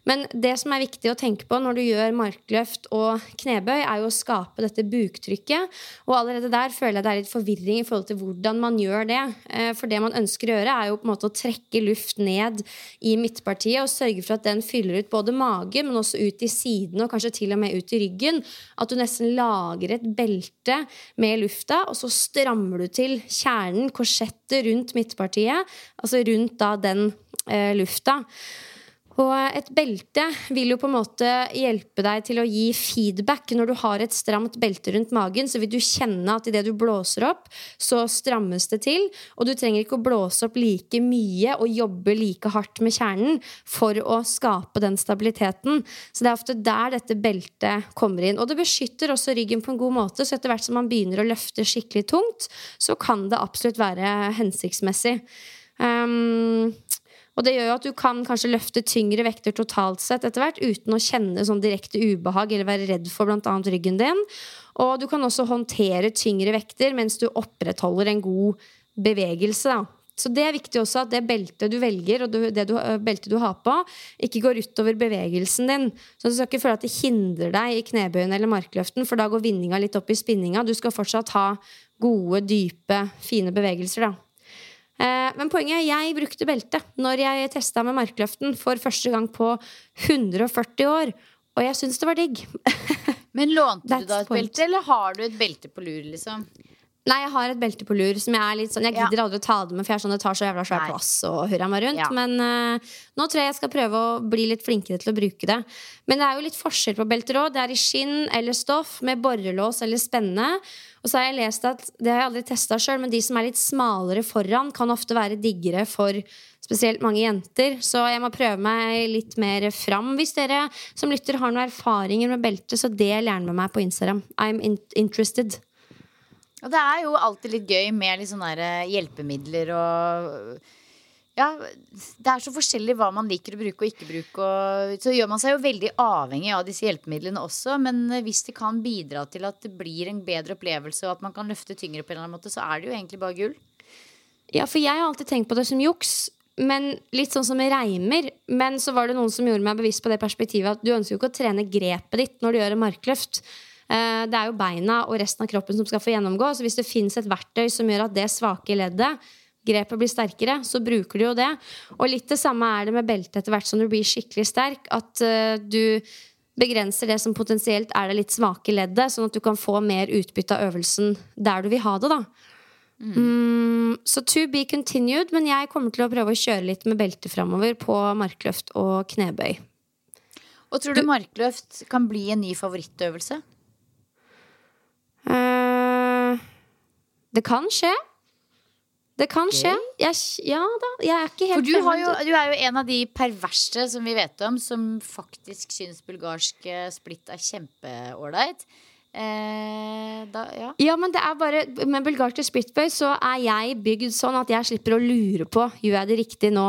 Men det som er viktig å tenke på når du gjør markløft og knebøy, er jo å skape dette buktrykket. Og allerede der føler jeg det er litt forvirring i forhold til hvordan man gjør det. Eh, for det man ønsker å gjøre, er jo på en måte å trekke luft ned i midtpartiet og sørge for at den fyller ut både magen, men også ut i sidene og kanskje til og med ut i ryggen. At du nesten lager et belte med lufta, og så strammer du til kjernen, korsettet rundt midtpartiet. altså rundt da den eh, lufta. Og et belte vil jo på en måte hjelpe deg til å gi feedback. Når du har et stramt belte rundt magen, så vil du kjenne at idet du blåser opp, så strammes det til. Og du trenger ikke å blåse opp like mye og jobbe like hardt med kjernen for å skape den stabiliteten. Så det er ofte der dette beltet kommer inn. Og det beskytter også ryggen på en god måte, så etter hvert som man begynner å løfte skikkelig tungt, så kan det absolutt være hensiktsmessig. Um, og det gjør jo at du kan kanskje løfte tyngre vekter totalt sett etter hvert uten å kjenne sånn direkte ubehag eller være redd for bl.a. ryggen din. Og du kan også håndtere tyngre vekter mens du opprettholder en god bevegelse. Da. Så det er viktig også at det beltet du velger, og det du, beltet du har på, ikke går utover bevegelsen din. Så du skal ikke føle at det hindrer deg i knebøyen eller markløften, for da går vinninga litt opp i spinninga. Du skal fortsatt ha gode, dype, fine bevegelser, da. Eh, men poenget er jeg brukte belte når jeg testa med markløften for første gang på 140 år. Og jeg syns det var digg. Men lånte du da et belte, eller har du et belte på lur, liksom? Nei, jeg har et belte på lur som jeg er litt sånn Jeg gidder ja. aldri å ta det med, for jeg er sånn, det tar så jævla svær Nei. plass og hurra meg rundt. Ja. Men uh, nå tror jeg jeg skal prøve å bli litt flinkere til å bruke det. Men det er jo litt forskjell på belter òg. Det er i skinn eller stoff med borrelås eller spenne. Og så har jeg lest at, det har jeg aldri testa sjøl, men de som er litt smalere foran, kan ofte være diggere for spesielt mange jenter. Så jeg må prøve meg litt mer fram. Hvis dere som lytter har noen erfaringer med belte, så del gjerne med meg på Instagram. I'm interested. Og det er jo alltid litt gøy med litt sånne hjelpemidler og ja, det er så forskjellig hva man liker å bruke og ikke bruke. Og så gjør man seg jo veldig avhengig av disse hjelpemidlene også. Men eh, hvis det kan bidra til at det blir en bedre opplevelse, og at man kan løfte tyngre på en eller annen måte, så er det jo egentlig bare gull. Ja, for jeg har alltid tenkt på det som juks. Men litt sånn som reimer. Men så var det noen som gjorde meg bevisst på det perspektivet at du ønsker jo ikke å trene grepet ditt når du gjør en markløft. Eh, det er jo beina og resten av kroppen som skal få gjennomgå. Så hvis det fins et verktøy som gjør at det svake leddet grepet blir sterkere, så bruker du jo det. Og litt det samme er det med belte etter hvert som du blir skikkelig sterk. At uh, du begrenser det som potensielt er det litt svake leddet, sånn at du kan få mer utbytte av øvelsen der du vil ha det. da Mm. Mm, så to be continued, men jeg kommer til å prøve å kjøre litt med belte framover på markløft og knebøy. Og tror du, du markløft kan bli en ny favorittøvelse? Uh, det kan skje. Det kan skje. Jeg, ja da, jeg er ikke helt For du, jo, du, er jo en av de perverse som vi vet om, som faktisk syns bulgarsk eh, splitt er kjempeålreit. Eh, ja. ja. men det er bare Med bulgarsk splittbøy så er jeg bygd sånn at jeg slipper å lure på Gjør jeg det riktig nå.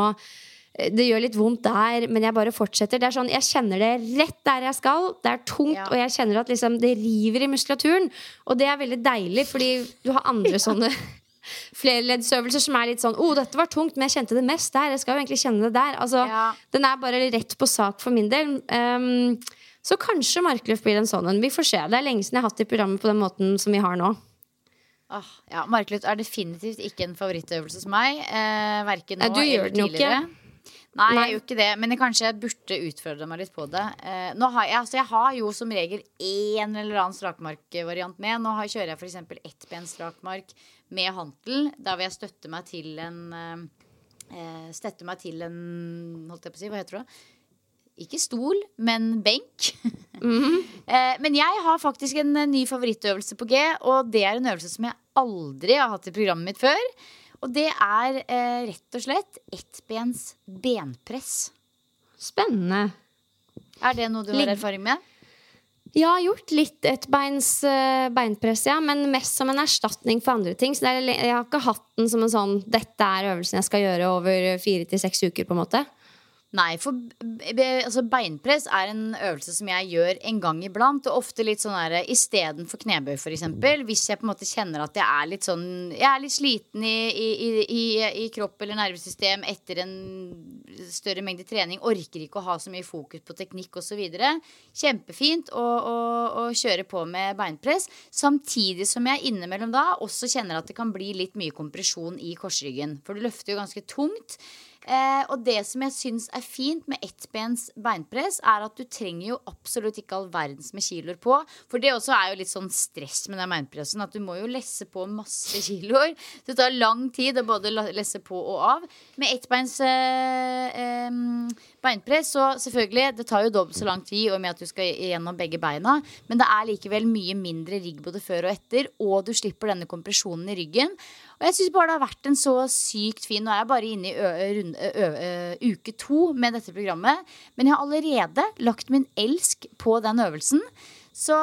Det gjør litt vondt der, men jeg bare fortsetter. Det er sånn, Jeg kjenner det rett der jeg skal. Det er tungt, ja. og jeg kjenner at liksom, det river i muskulaturen. Og det er veldig deilig, fordi du har andre sånne flerleddsøvelser som er litt sånn oh, dette var tungt, men jeg kjente det mest der. Jeg skal jo egentlig kjenne det der. Altså, ja. Den er bare rett på sak for min del. Um, så kanskje markløft blir en sånn en. Vi får se. Det er lenge siden jeg har hatt det i programmet på den måten som vi har nå. Oh, ja, Markløft er definitivt ikke en favorittøvelse hos meg. Eh, verken nå eller tidligere. Ikke. Nei, jeg gjør ikke det, men jeg kanskje burde utfordre meg litt på det. Eh, har jeg, altså jeg, har jo som regel én eller annen strakmarkvariant med. Nå har, kjører jeg f.eks. ettbensstrakmark med hantel. Da vil jeg støtte meg til en eh, Støtte meg til en Holdt jeg på å si, hva heter det? ikke stol, men benk. Eh, men jeg har faktisk en eh, ny favorittøvelse på G, og det er en øvelse som jeg aldri har hatt i programmet mitt før. Og det er eh, rett og slett ettbens benpress. Spennende. Er det noe du har erfaring med? Jeg har gjort litt ettbeins uh, beinpress, ja, men mest som en erstatning for andre ting. Så er, jeg har ikke hatt den som en sånn 'dette er øvelsen jeg skal gjøre over fire til seks uker'. på en måte Nei, for altså beinpress er en øvelse som jeg gjør en gang iblant. Og ofte litt sånn der istedenfor knebøy, f.eks. Hvis jeg på en måte kjenner at jeg er litt sånn Jeg er litt sliten i, i, i, i kropp eller nervesystem etter en større mengde trening. Orker ikke å ha så mye fokus på teknikk osv. Kjempefint å, å, å kjøre på med beinpress. Samtidig som jeg innimellom da også kjenner at det kan bli litt mye kompresjon i korsryggen. For du løfter jo ganske tungt. Eh, og det som jeg syns er fint med ettbens beinpress, er at du trenger jo absolutt ikke all verdens med kiloer på. For det også er jo litt sånn stress med den beinpressen. At du må jo lesse på masse kiloer. Så det tar lang tid å både lesse på og av. Med ettbeins eh, eh, beinpress, så selvfølgelig, det tar jo dobbelt så lang tid og med at du skal gjennom begge beina. Men det er likevel mye mindre rigg både før og etter, og du slipper denne kompresjonen i ryggen. Og jeg syns bare det har vært en så sykt fin Nå er jeg bare inne i uke to med dette programmet. Men jeg har allerede lagt min elsk på den øvelsen. Så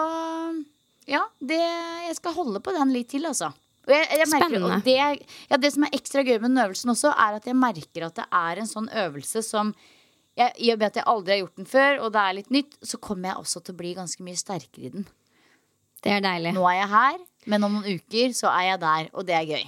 ja, det, jeg skal holde på den litt til, altså. Jeg, jeg merker, Spennende. og det, ja, det som er ekstra gøy med den øvelsen også, er at jeg merker at det er en sånn øvelse som jeg, I og med at jeg aldri har gjort den før, og det er litt nytt, så kommer jeg også til å bli ganske mye sterkere i den. Det er deilig. Nå er jeg her, men om noen uker så er jeg der, og det er gøy.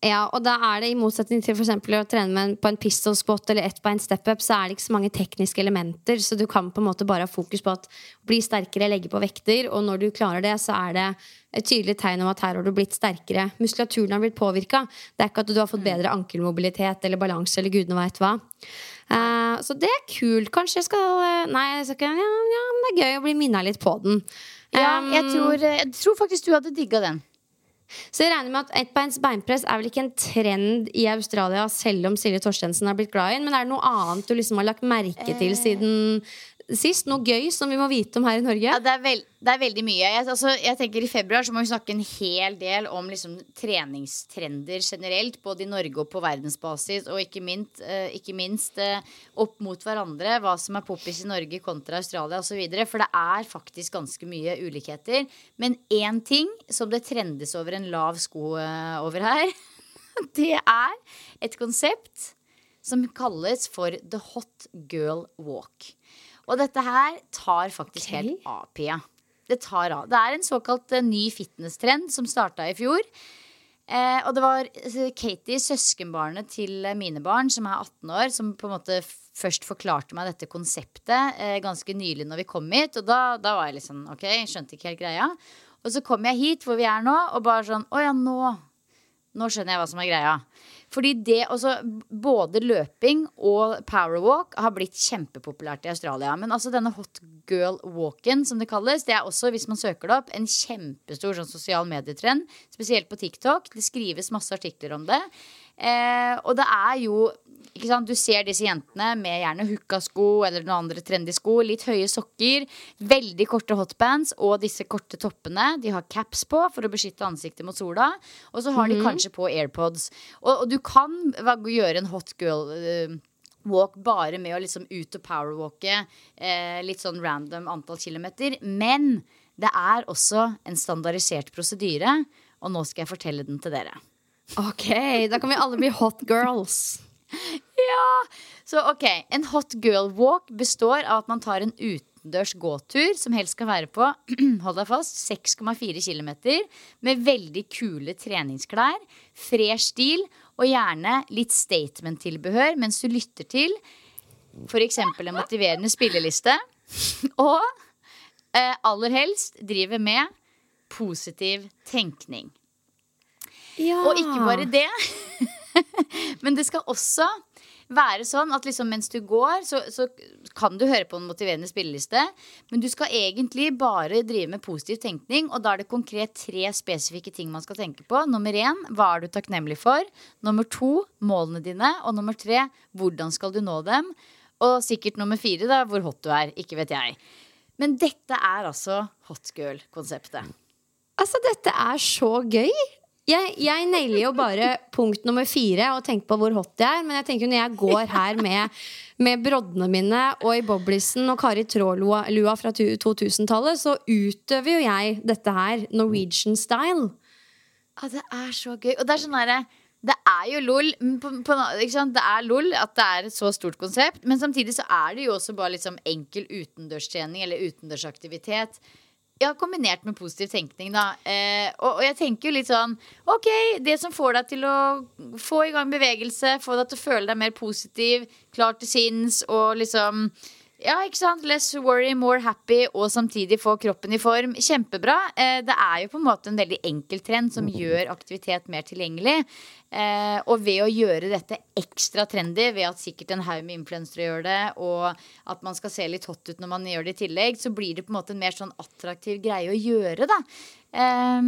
Ja, og da er det i motsetning til for å trene med en, på en pistol squat eller ett bein step up, så er det ikke så mange tekniske elementer, så du kan på en måte bare ha fokus på at bli sterkere, legge på vekter, og når du klarer det, så er det et tydelig tegn om at her har du blitt sterkere. Muskulaturen har blitt påvirka. Det er ikke at du har fått bedre ankelmobilitet eller balanse eller gudene veit hva. Uh, så det er kult. Kanskje jeg skal eh, Nei, jeg skal ja, ja, men det er gøy å bli minna litt på den. Ja, jeg tror, jeg tror faktisk du hadde digga den. så jeg regner med at ettbeins beinpress er vel ikke en trend i Australia, selv om Silje Torstensen har blitt glad i den. Men er det noe annet du liksom har lagt merke til siden sist? Noe gøy som vi må vite om her i Norge? Ja, det, er veld, det er veldig mye. Jeg, altså, jeg tenker I februar så må vi snakke en hel del om liksom, treningstrender generelt. Både i Norge og på verdensbasis. Og ikke minst, uh, ikke minst uh, opp mot hverandre. Hva som er poppis i Norge kontra Australia osv. For det er faktisk ganske mye ulikheter. Men én ting som det trendes over en lav sko uh, over her, det er et konsept som kalles for The Hot Girl Walk. Og dette her tar faktisk okay. helt av, Pia. Det tar av. Det er en såkalt uh, ny fitness-trend som starta i fjor. Eh, og det var eh, Katie, søskenbarnet til eh, mine barn, som er 18 år, som på en måte først forklarte meg dette konseptet eh, ganske nylig når vi kom hit. Og da, da var jeg litt sånn OK, skjønte ikke helt greia. Og så kom jeg hit hvor vi er nå, og bare sånn Å ja, nå nå skjønner jeg hva som er greia. Fordi det også, Både løping og powerwalk har blitt kjempepopulært i Australia. Men altså denne hot girl walken, som det kalles, det er også, hvis man søker det opp, en kjempestor sånn sosial medietrend. Spesielt på TikTok. Det skrives masse artikler om det. Eh, og det er jo ikke sant? Du ser disse jentene med gjerne hookasko eller noen andre trendy sko. Litt høye sokker, veldig korte hotbands og disse korte toppene. De har caps på for å beskytte ansiktet mot sola. Og så har de kanskje på AirPods. Og, og du kan gjøre en hot girl Uh, walk bare med å liksom ut og powerwalke uh, litt sånn random antall kilometer. Men det er også en standardisert prosedyre, og nå skal jeg fortelle den til dere. Ok, Da kan vi alle bli hot girls. ja! Så ok, En hot girl walk består av at man tar en utendørs gåtur, som helst skal være på hold deg fast, 6,4 km, med veldig kule treningsklær, fresh stil og gjerne litt statement-tilbehør mens du lytter til f.eks. en motiverende spilleliste. Og eh, aller helst driver med positiv tenkning. Ja. Og ikke bare det, men det skal også være sånn at liksom mens du går, så, så kan du høre på en motiverende spilleliste. Men du skal egentlig bare drive med positiv tenkning, og da er det konkret tre spesifikke ting man skal tenke på. Nummer én, hva er du takknemlig for? Nummer to, målene dine. Og nummer tre, hvordan skal du nå dem? Og sikkert nummer fire, da, hvor hot du er. Ikke vet jeg. Men dette er altså hot girl-konseptet. Altså, dette er så gøy. Jeg, jeg nailer jo bare punkt nummer fire og tenker på hvor hot jeg er. Men jeg tenker jo når jeg går her med, med broddene mine og i boblisen og Kari Traa-lua fra 2000-tallet, så utøver jo jeg dette her Norwegian style. Ja, det er så gøy. Og det er sånn herre det er jo lol. På, på? Det er lol at det er et så stort konsept. Men samtidig så er det jo også bare liksom enkel utendørstrening eller utendørsaktivitet. Ja, kombinert med positiv tenkning, da. Eh, og, og jeg tenker jo litt sånn Ok, det som får deg til å få i gang bevegelse, få deg til å føle deg mer positiv, klar til sinns og liksom ja, ikke sant? Less worry, more happy, og samtidig få kroppen i form. Kjempebra. Eh, det er jo på en måte en veldig enkel trend som gjør aktivitet mer tilgjengelig. Eh, og ved å gjøre dette ekstra trendy, ved at sikkert en haug med influensere gjør det, og at man skal se litt hot ut når man gjør det i tillegg, så blir det på en måte en mer sånn attraktiv greie å gjøre, da. Eh,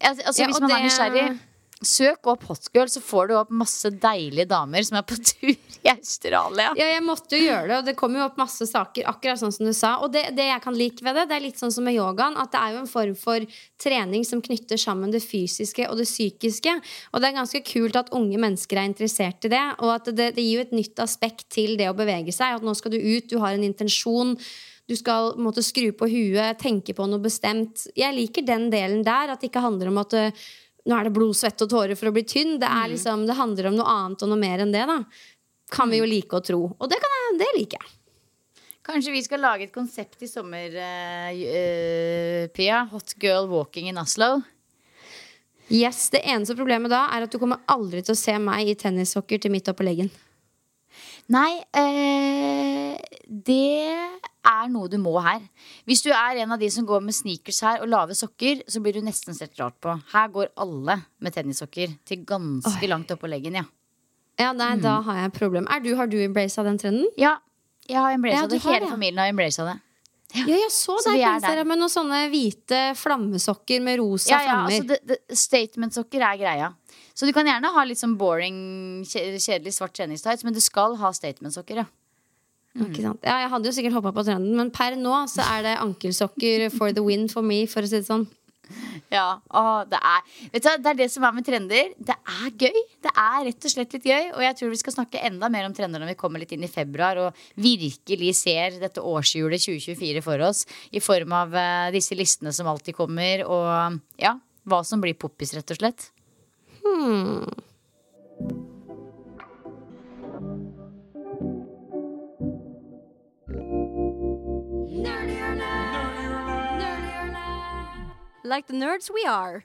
altså, altså, Ja, hvis og det... er nysgjerrig Søk opp hotgirl, så får du opp masse deilige damer som er på tur i Australia. Ja, jeg måtte jo gjøre det, og det kom jo opp masse saker, akkurat sånn som du sa. Og det, det jeg kan like ved det, det er litt sånn som med yogaen, at det er jo en form for trening som knytter sammen det fysiske og det psykiske. Og det er ganske kult at unge mennesker er interessert i det, og at det, det gir jo et nytt aspekt til det å bevege seg. At nå skal du ut, du har en intensjon. Du skal måtte skru på huet, tenke på noe bestemt. Jeg liker den delen der. At det ikke handler om at øh, nå er det blod, svette og tårer for å bli tynn. Det, er liksom, det handler om noe annet og noe mer enn det. da Kan vi jo like å tro. Og det, kan jeg, det liker jeg. Kanskje vi skal lage et konsept i sommer, eh, Pia? Hot girl walking in Oslo. Yes, Det eneste problemet da er at du kommer aldri til å se meg i tennissokker til midt oppå leggen. Nei, eh, det er noe du må her. Hvis du er en av de som går med sneakers her og lave sokker, så blir du nesten sett rart på. Her går alle med tennissokker til ganske langt oppå leggen, ja. Ja, nei, Mm. Da har jeg et problem. Du, har du embraced den trenden? Ja, jeg har embraced Ja, det. Hele det, ja. familien har embraced det. Ja, jeg så Så deg på med noen sånne hvite flammesokker med rosa Ja, ja, flammer. altså Statement-sokker er greia. Så du kan gjerne ha litt sånn boring, kjedelig svart treningstights, men du skal ha statement-sokker, ja. Ikke sant? Ja, jeg hadde jo sikkert hoppa på trenden, men per nå så er det ankelsokker for the win for me, for å si det sånn. Ja, å, det, er, vet du, det er det som er med trender. Det er gøy. Det er rett og slett litt gøy. Og jeg tror vi skal snakke enda mer om trender når vi kommer litt inn i februar og virkelig ser dette årshjulet 2024 for oss. I form av uh, disse listene som alltid kommer, og ja, hva som blir poppis, rett og slett. Like the nerds we are.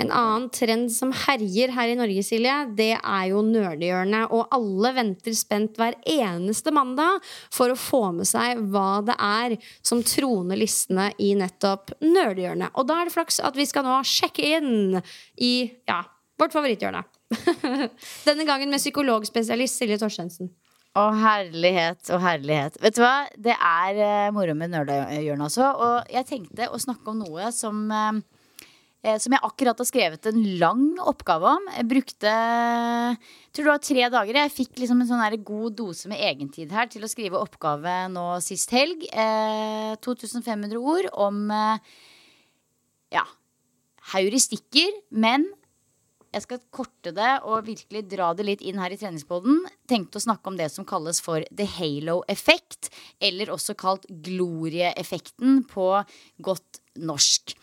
En annen trend som herjer her i Norge, Silje, det er jo nerdehjørnet. Og alle venter spent hver eneste mandag for å få med seg hva det er som troner listene i nettopp nerdehjørnet. Og da er det flaks at vi skal nå sjekke inn i ja, vårt favoritthjørne. Denne gangen med psykologspesialist Silje Torstensen. Å, herlighet og herlighet. Vet du hva? Det er uh, moro med nerdehjørnet, altså. Og jeg tenkte å snakke om noe som eh, eh, som jeg akkurat har skrevet en lang oppgave om. Jeg brukte tror det var tre dager. Jeg fikk liksom en sånn god dose med egentid her til å skrive oppgave nå sist helg. Eh, 2500 ord om eh, ja, heuristikker, men jeg skal korte det og virkelig dra det litt inn her i treningspoden. Tenkte å snakke om det som kalles for the halo-effekt, eller også kalt glorieeffekten på godt norsk.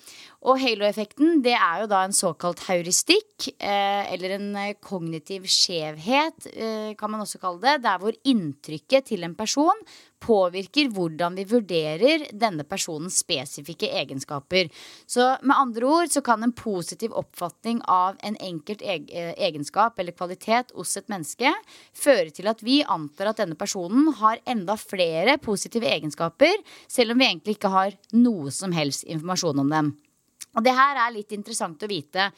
Og halo-effekten det er jo da en såkalt heuristikk, eh, eller en eh, kognitiv skjevhet, eh, kan man også kalle det. Der hvor inntrykket til en person påvirker hvordan vi vurderer denne personens spesifikke egenskaper. Så med andre ord så kan en positiv oppfatning av en enkelt egenskap eller kvalitet hos et menneske føre til at vi antar at denne personen har enda flere positive egenskaper, selv om vi egentlig ikke har noe som helst informasjon om dem. Og det her er litt interessant å vite.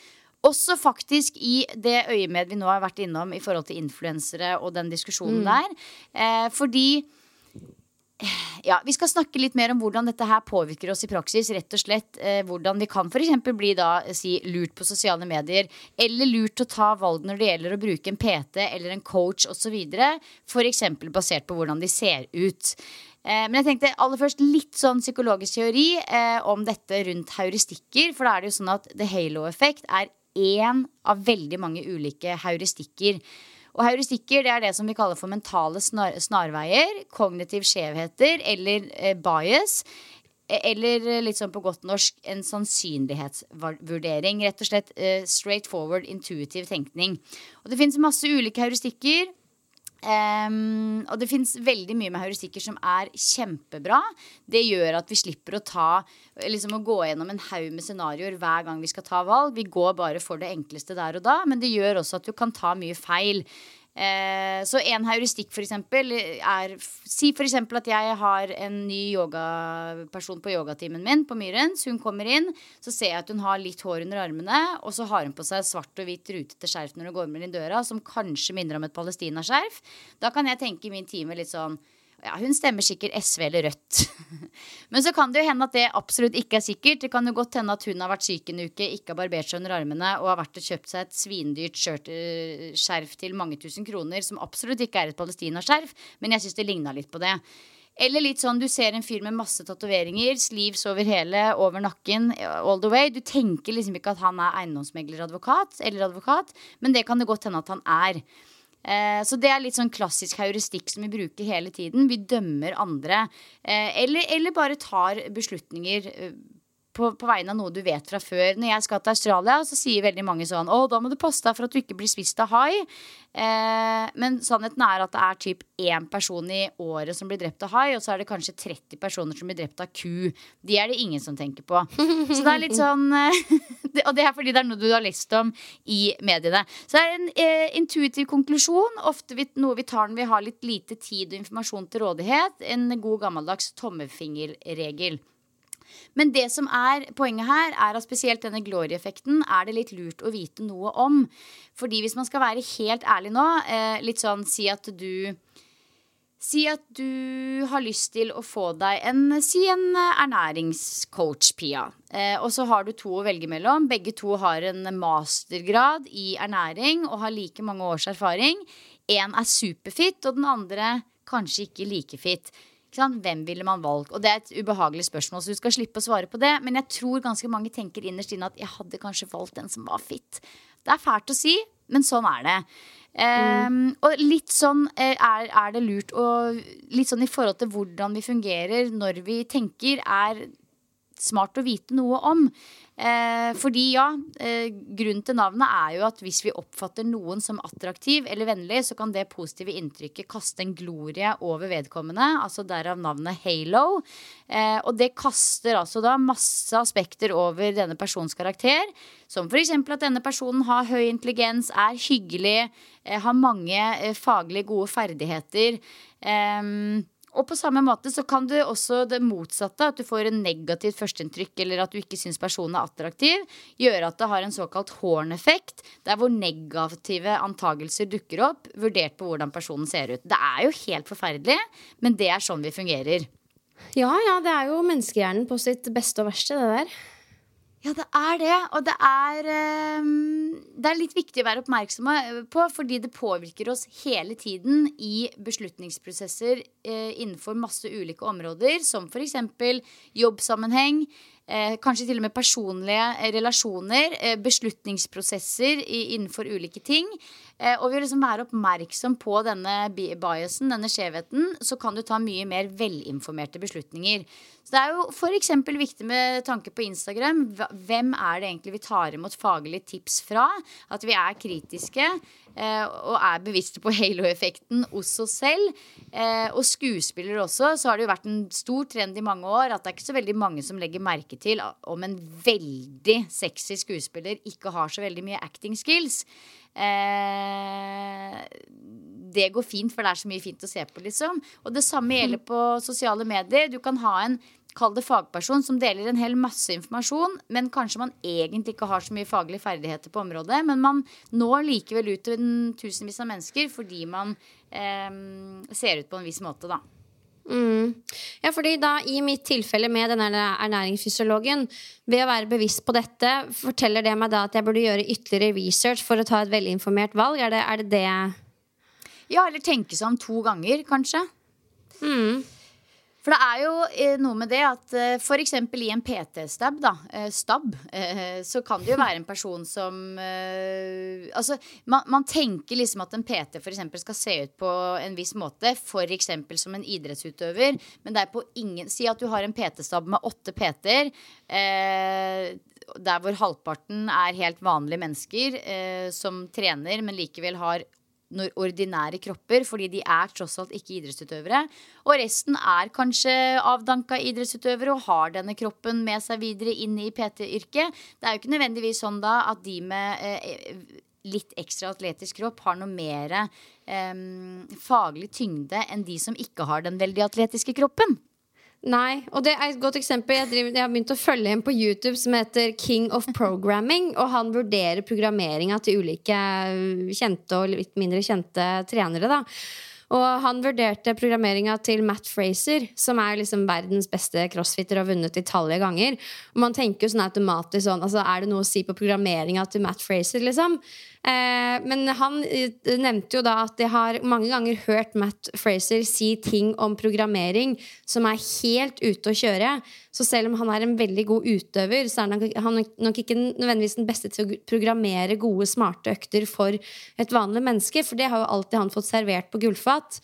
Også faktisk i det øyemed vi nå har vært innom i forhold til influensere og den diskusjonen der. Eh, fordi ja, Vi skal snakke litt mer om hvordan dette her påvirker oss i praksis. rett og slett eh, Hvordan vi kan f.eks. bli da si lurt på sosiale medier. Eller lurt å ta valg når det gjelder å bruke en PT eller en coach osv. F.eks. basert på hvordan de ser ut. Eh, men jeg tenkte aller først litt sånn psykologisk teori eh, om dette rundt heuristikker. For da er det jo sånn at the halo-effekt er én av veldig mange ulike heuristikker. Og heuristikker det er det som vi kaller for mentale snar snarveier, kognitiv skjevheter eller eh, bias. Eller litt sånn på godt norsk en sannsynlighetsvurdering. Rett og slett eh, straight forward intuitiv tenkning. Og det fins masse ulike heuristikker. Um, og det fins veldig mye med heuristikker som er kjempebra. Det gjør at vi slipper å ta liksom å gå gjennom en haug med scenarioer hver gang vi skal ta valg. Vi går bare for det enkleste der og da, men det gjør også at du kan ta mye feil. Eh, så en heuristikk for eksempel er Si eksempel at jeg har en ny yogaperson på yogatimen min på Myrens. Hun kommer inn, så ser jeg at hun har litt hår under armene, og så har hun på seg svart og hvitt rutete skjerf når hun går med inn døra, som kanskje minner om et palestinaskjerf. Da kan jeg tenke i min time litt sånn ja, hun stemmer sikkert SV eller Rødt. Men så kan det jo hende at det absolutt ikke er sikkert. Det kan jo godt hende at hun har vært syk en uke, ikke har barbert seg under armene og har vært og kjøpt seg et svindyrt eh, skjerf til mange tusen kroner, som absolutt ikke er et palestinaskjerf, men jeg syns det ligna litt på det. Eller litt sånn, du ser en fyr med masse tatoveringer, sleeves over hele, over nakken, all the way. Du tenker liksom ikke at han er eiendomsmegleradvokat eller advokat, men det kan det godt hende at han er. Eh, så det er litt sånn klassisk heuristikk som vi bruker hele tiden. Vi dømmer andre. Eh, eller, eller, bare tar beslutninger eh, på, på, vegne av noe du vet fra før. Når jeg skal til Australia, så sier veldig mange sånn Å, da må du passe deg for at du ikke blir spist av hai. Eh, men sannheten er at det er typ én person i året som blir drept av hai, og så er det kanskje 30 personer som blir drept av ku. De er det ingen som tenker på. Så det er litt sånn eh, Og det er fordi det er noe du har lest om i mediene. Så det er en eh, intuitiv konklusjon. Ofte vi, noe vi tar når vi har litt lite tid og informasjon til rådighet. En god gammeldags tommefingerregel. Men det som er poenget her, er at spesielt denne glory-effekten er det litt lurt å vite noe om. Fordi hvis man skal være helt ærlig nå, eh, litt sånn si at du Si at du har lyst til å få deg en, si en ernæringscoach, Pia. Eh, og så har du to å velge mellom. Begge to har en mastergrad i ernæring og har like mange års erfaring. Én er superfit, og den andre kanskje ikke like fit. Hvem ville man valgt? Og det er et ubehagelig spørsmål, så du skal slippe å svare på det. Men jeg tror ganske mange tenker innerst inne at jeg hadde kanskje valgt den som var fit. Det er fælt å si, men sånn er det. Um, og litt sånn eh, er, er, det lurt å Litt sånn i forhold til hvordan vi fungerer når vi tenker, er smart å vite noe om. Eh, fordi ja, eh, grunnen til navnet er jo at hvis vi oppfatter noen som attraktiv eller vennlig, så kan det positive inntrykket kaste en glorie over vedkommende. Altså derav navnet Halo. Eh, og det kaster altså da masse aspekter over denne persons karakter. Som f.eks. at denne personen har høy intelligens, er hyggelig, eh, har mange eh, faglig gode ferdigheter. Eh, og på samme måte så kan du også det motsatte, at du får en negativt førsteinntrykk eller at du ikke syns personen er attraktiv, gjøre at det har en såkalt horn-effekt, der hvor negative antagelser dukker opp, vurdert på hvordan personen ser ut. Det er jo helt forferdelig, men det er sånn vi fungerer. Ja, ja, det er jo menneskehjernen på sitt beste og verste, det der. Ja, det er det. Og det er, um, det er litt viktig å være oppmerksom på, fordi det påvirker oss hele tiden i beslutningsprosesser uh, innenfor masse ulike områder, som f.eks. jobbsammenheng, kanskje til og med personlige relasjoner, beslutningsprosesser innenfor ulike ting. Og ved å liksom være oppmerksom på denne biasen, denne skjevheten, så kan du ta mye mer velinformerte beslutninger. Så det er jo f.eks. viktig med tanke på Instagram. Hvem er det egentlig vi tar imot faglige tips fra? At vi er kritiske eh, og er bevisste på halo-effekten hos oss selv. Eh, og skuespillere også, så har det jo vært en stor trend i mange år at det er ikke så veldig mange som legger merke til om en veldig sexy skuespiller ikke har så veldig mye acting skills. Eh, det går fint, for det er så mye fint å se på, liksom. Og det samme gjelder på sosiale medier. Du kan ha en kall det fagperson, som deler en hel masse informasjon, men kanskje man egentlig ikke har så mye faglige ferdigheter på området. Men man når likevel ut til tusenvis av mennesker fordi man eh, ser ut på en viss måte, da. Ja, fordi da i mitt tilfelle med denne ernæringsfysiologen, ved å være bevisst på dette, forteller det meg da at jeg burde gjøre ytterligere research for å ta et velinformert valg? Er det er det, det Ja, eller tenke seg om to ganger, kanskje. For det er jo eh, noe med det at eh, f.eks. i en PT-stab, da, eh, stab, så kan det jo være en person som Altså, man, man tenker liksom at en PT eksempel skal se ut på en viss måte, f.eks. som en idrettsutøver, men det er på ingen Si at du har en PT-stab med åtte PT-er. Der hvor halvparten er helt vanlige mennesker eh, som trener, men likevel har ordinære kropper, fordi de er tross alt ikke idrettsutøvere. Og resten er kanskje avdanka idrettsutøvere og har denne kroppen med seg videre inn i PT-yrket. Det er jo ikke nødvendigvis sånn da at de med eh, litt ekstra atletisk kropp har noe mer eh, faglig tyngde enn de som ikke har den veldig atletiske kroppen. Nei, og det er et godt eksempel. Jeg, driver, jeg har begynt å følge en på YouTube som heter King of Programming. Og han vurderer programmeringa til ulike øh, kjente og litt mindre kjente trenere. da og han vurderte programmeringa til Matt Fraser, som er liksom verdens beste crossfitter og har vunnet utallige ganger. Og man tenker jo sånn automatisk sånn altså Er det noe å si på programmeringa til Matt Fraser, liksom? Eh, men han eh, nevnte jo da at jeg har mange ganger hørt Matt Fraser si ting om programmering som er helt ute å kjøre. Så selv om han er en veldig god utøver, så er han nok- ikke nødvendigvis den beste til å programmere gode, smarte økter for et vanlig menneske. For det har jo alltid han fått servert på gullfat.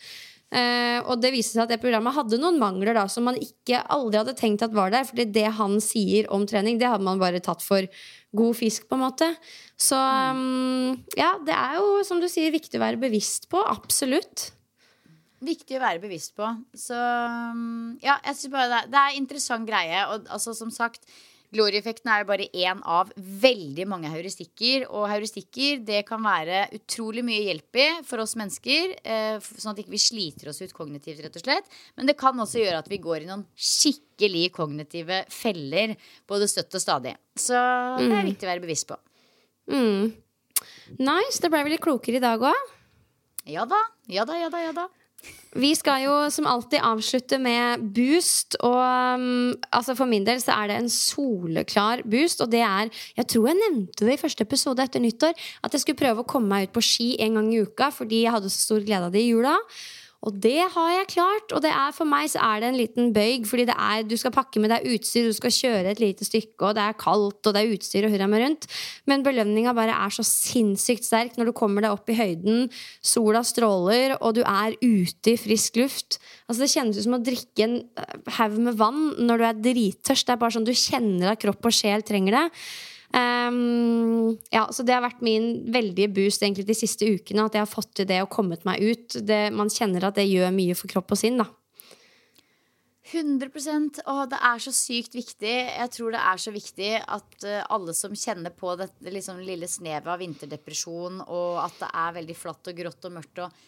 Eh, og det viste seg at det programmet hadde noen mangler da som man ikke aldri hadde tenkt at var der. Fordi det han sier om trening, det hadde man bare tatt for god fisk, på en måte. Så um, ja, det er jo som du sier viktig å være bevisst på. Absolutt. Viktig å være bevisst på. Så mm, ja, jeg syns bare det, det er en interessant greie. Og altså, som sagt, Glory-effekten er bare én av veldig mange heuristikker. Og heuristikker det kan være utrolig mye hjelp i for oss mennesker. Eh, sånn at vi ikke sliter oss ut kognitivt, rett og slett. Men det kan også gjøre at vi går i noen skikkelig kognitive feller. Både støtt og stadig. Så det er viktig å være bevisst på. Mm. Nice. Det ble vi litt klokere i dag òg. Ja da, ja da, ja da. Ja da. Vi skal jo som alltid avslutte med boost. Og um, altså for min del så er det en soleklar boost. Og det er Jeg tror jeg nevnte det i første episode etter nyttår. At jeg skulle prøve å komme meg ut på ski en gang i uka fordi jeg hadde så stor glede av det i jula. Og det har jeg klart. Og er for meg så er det en liten bøyg, fordi er, du skal pakke med deg utstyr, du skal kjøre et lite stykke, og det er kaldt, og det er utstyr og hurra meg rundt. Men belønninga bare er så sinnssykt sterk når du kommer deg opp i høyden, sola stråler, og du er ute i frisk luft. Altså Det kjennes ut som å drikke en eh, haug med vann når du er drittørst. Det er bare sånn du kjenner at kropp og sjel trenger det. Ehm, ja, så Det har vært min veldige boost egentlig de siste ukene. At jeg har fått til det og kommet meg ut. Det, man kjenner at det gjør mye for kropp og sinn. da 100 Og det er så sykt viktig. Jeg tror det er så viktig at eh, alle som kjenner på dette liksom, lille snevet av vinterdepresjon, og at det er veldig flatt og grått og mørkt og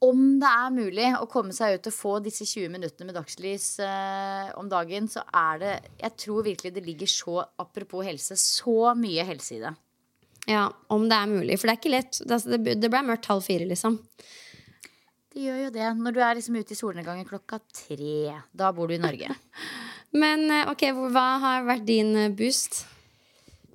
om det er mulig å komme seg ut og få disse 20 minuttene med dagslys eh, om dagen, så er det Jeg tror virkelig det ligger så, apropos helse, så mye helse i det. Ja, Om det er mulig. For det er ikke lett. Det, det, det ble mørkt halv fire, liksom. Det gjør jo det. Når du er liksom ute i solnedgangen klokka tre. Da bor du i Norge. Men eh, ok, hva har vært din eh, boost?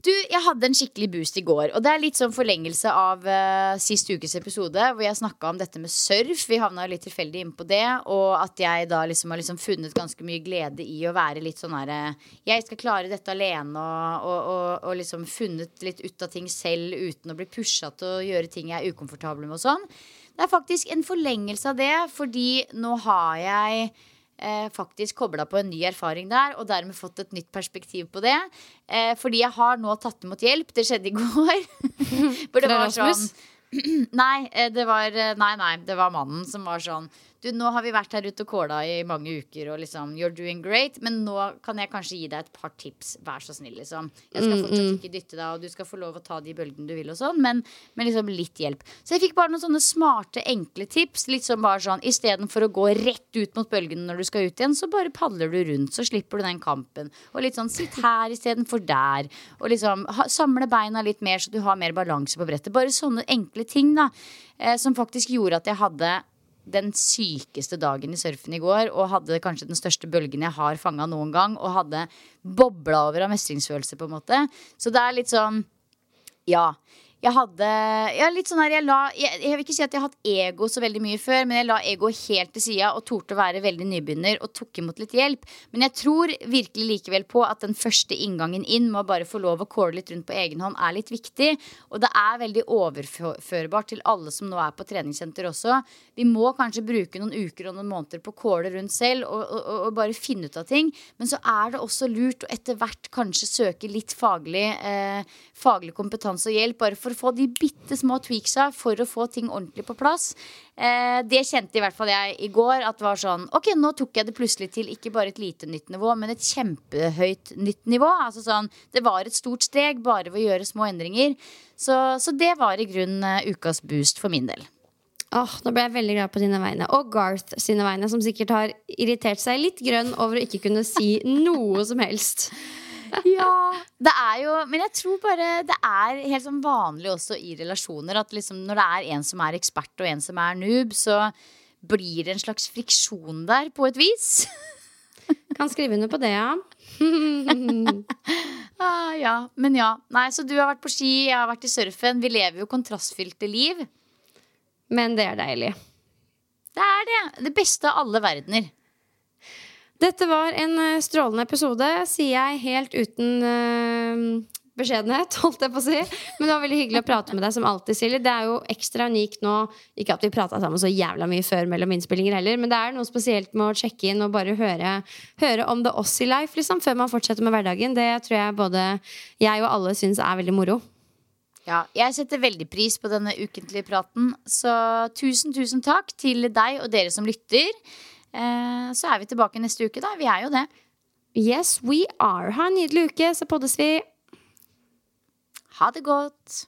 Du, jeg hadde en skikkelig boost i går. Og det er litt sånn forlengelse av uh, sist ukes episode, hvor jeg snakka om dette med surf. Vi havna litt tilfeldig inn på det. Og at jeg da liksom har liksom funnet ganske mye glede i å være litt sånn herre Jeg skal klare dette alene, og, og, og, og liksom funnet litt ut av ting selv uten å bli pusha til å gjøre ting jeg er ukomfortabel med og sånn. Det er faktisk en forlengelse av det, fordi nå har jeg eh, faktisk kobla på en ny erfaring der, og dermed fått et nytt perspektiv på det. Eh, fordi jeg har nå tatt imot hjelp. Det skjedde i går. For det var sånn Nei, eh, det var eh, Nei, nei, det var mannen som var sånn Du, nå har vi vært her ute og kåla i mange uker, og liksom You're doing great, men nå kan jeg kanskje gi deg et par tips. Vær så snill, liksom. Jeg skal fortsatt ikke dytte deg, og du skal få lov å ta de bølgene du vil, og sånn, men, men liksom litt hjelp. Så jeg fikk bare noen sånne smarte, enkle tips. Litt som bare sånn istedenfor å gå rett ut mot bølgene når du skal ut igjen, så bare padler du rundt, så slipper du den kampen. Og litt sånn sitt her istedenfor der. Og liksom ha, samle beina litt mer, så du har mer balanse på brettet. Bare sånne enkle ting, da. Eh, som faktisk gjorde at jeg hadde den sykeste dagen i surfen i går og hadde kanskje den største bølgen jeg har fanga noen gang, og hadde bobla over av mestringsfølelse, på en måte. Så det er litt sånn Ja jeg hadde ja, litt sånn her, jeg, la, jeg, jeg, vil ikke si at jeg har hatt ego så veldig mye før, men jeg la ego helt til sida og torde å være veldig nybegynner og tok imot litt hjelp. Men jeg tror virkelig likevel på at den første inngangen inn med å bare få lov å kåle litt rundt på egen hånd er litt viktig. Og det er veldig overførbart til alle som nå er på treningssenter også. Vi må kanskje bruke noen uker og noen måneder på å kåle rundt selv og, og, og, bare finne ut av ting. Men så er det også lurt å etter hvert kanskje søke litt faglig, eh, faglig kompetanse og hjelp. bare for å få de bitte små tweaksa for å få ting ordentlig på plass. Eh, det kjente i hvert fall jeg i går. At det var sånn Ok, nå tok jeg det plutselig til ikke bare et lite nytt nivå, men et kjempehøyt nytt nivå. Altså sånn, Det var et stort steg bare ved å gjøre små endringer. Så, så det var i grunnen uh, ukas boost for min del. Oh, nå ble jeg veldig glad på dine vegne. Og Garth sine vegne, som sikkert har irritert seg litt grønn over å ikke kunne si noe som helst ja. Det er jo Men jeg tror bare det er helt sånn vanlig også i relasjoner at liksom når det er en som er ekspert og en som er noob, så blir det en slags friksjon der på et vis. kan skrive under på det, ja. ah, ja. Men ja. Nei, så du har vært på ski, jeg har vært i surfen. Vi lever jo kontrastfylte liv. Men det er deilig. Det er det. Det beste av alle verdener. Dette var en eh, strålende episode, sier jeg helt uten uh, beskjedenhet, holdt jeg på å si. Men det var veldig hyggelig å prate med deg som alltid, Silje. Det er jo ekstra unikt nå. Ikke at vi prata sammen så jævla mye før mellom innspillinger heller, men det er noe spesielt med å sjekke inn og bare høre, høre om det oss i life, liksom, før man fortsetter med hverdagen. Det tror jeg både jeg og alle syns er veldig moro. Ja, jeg setter veldig pris på denne ukentlige praten. Så tusen, tusen takk til deg og dere som lytter. Eh, så er vi tilbake neste uke, da. Vi er jo det. Yes, we are. Ha en nydelig uke, så poddes vi. Ha det godt.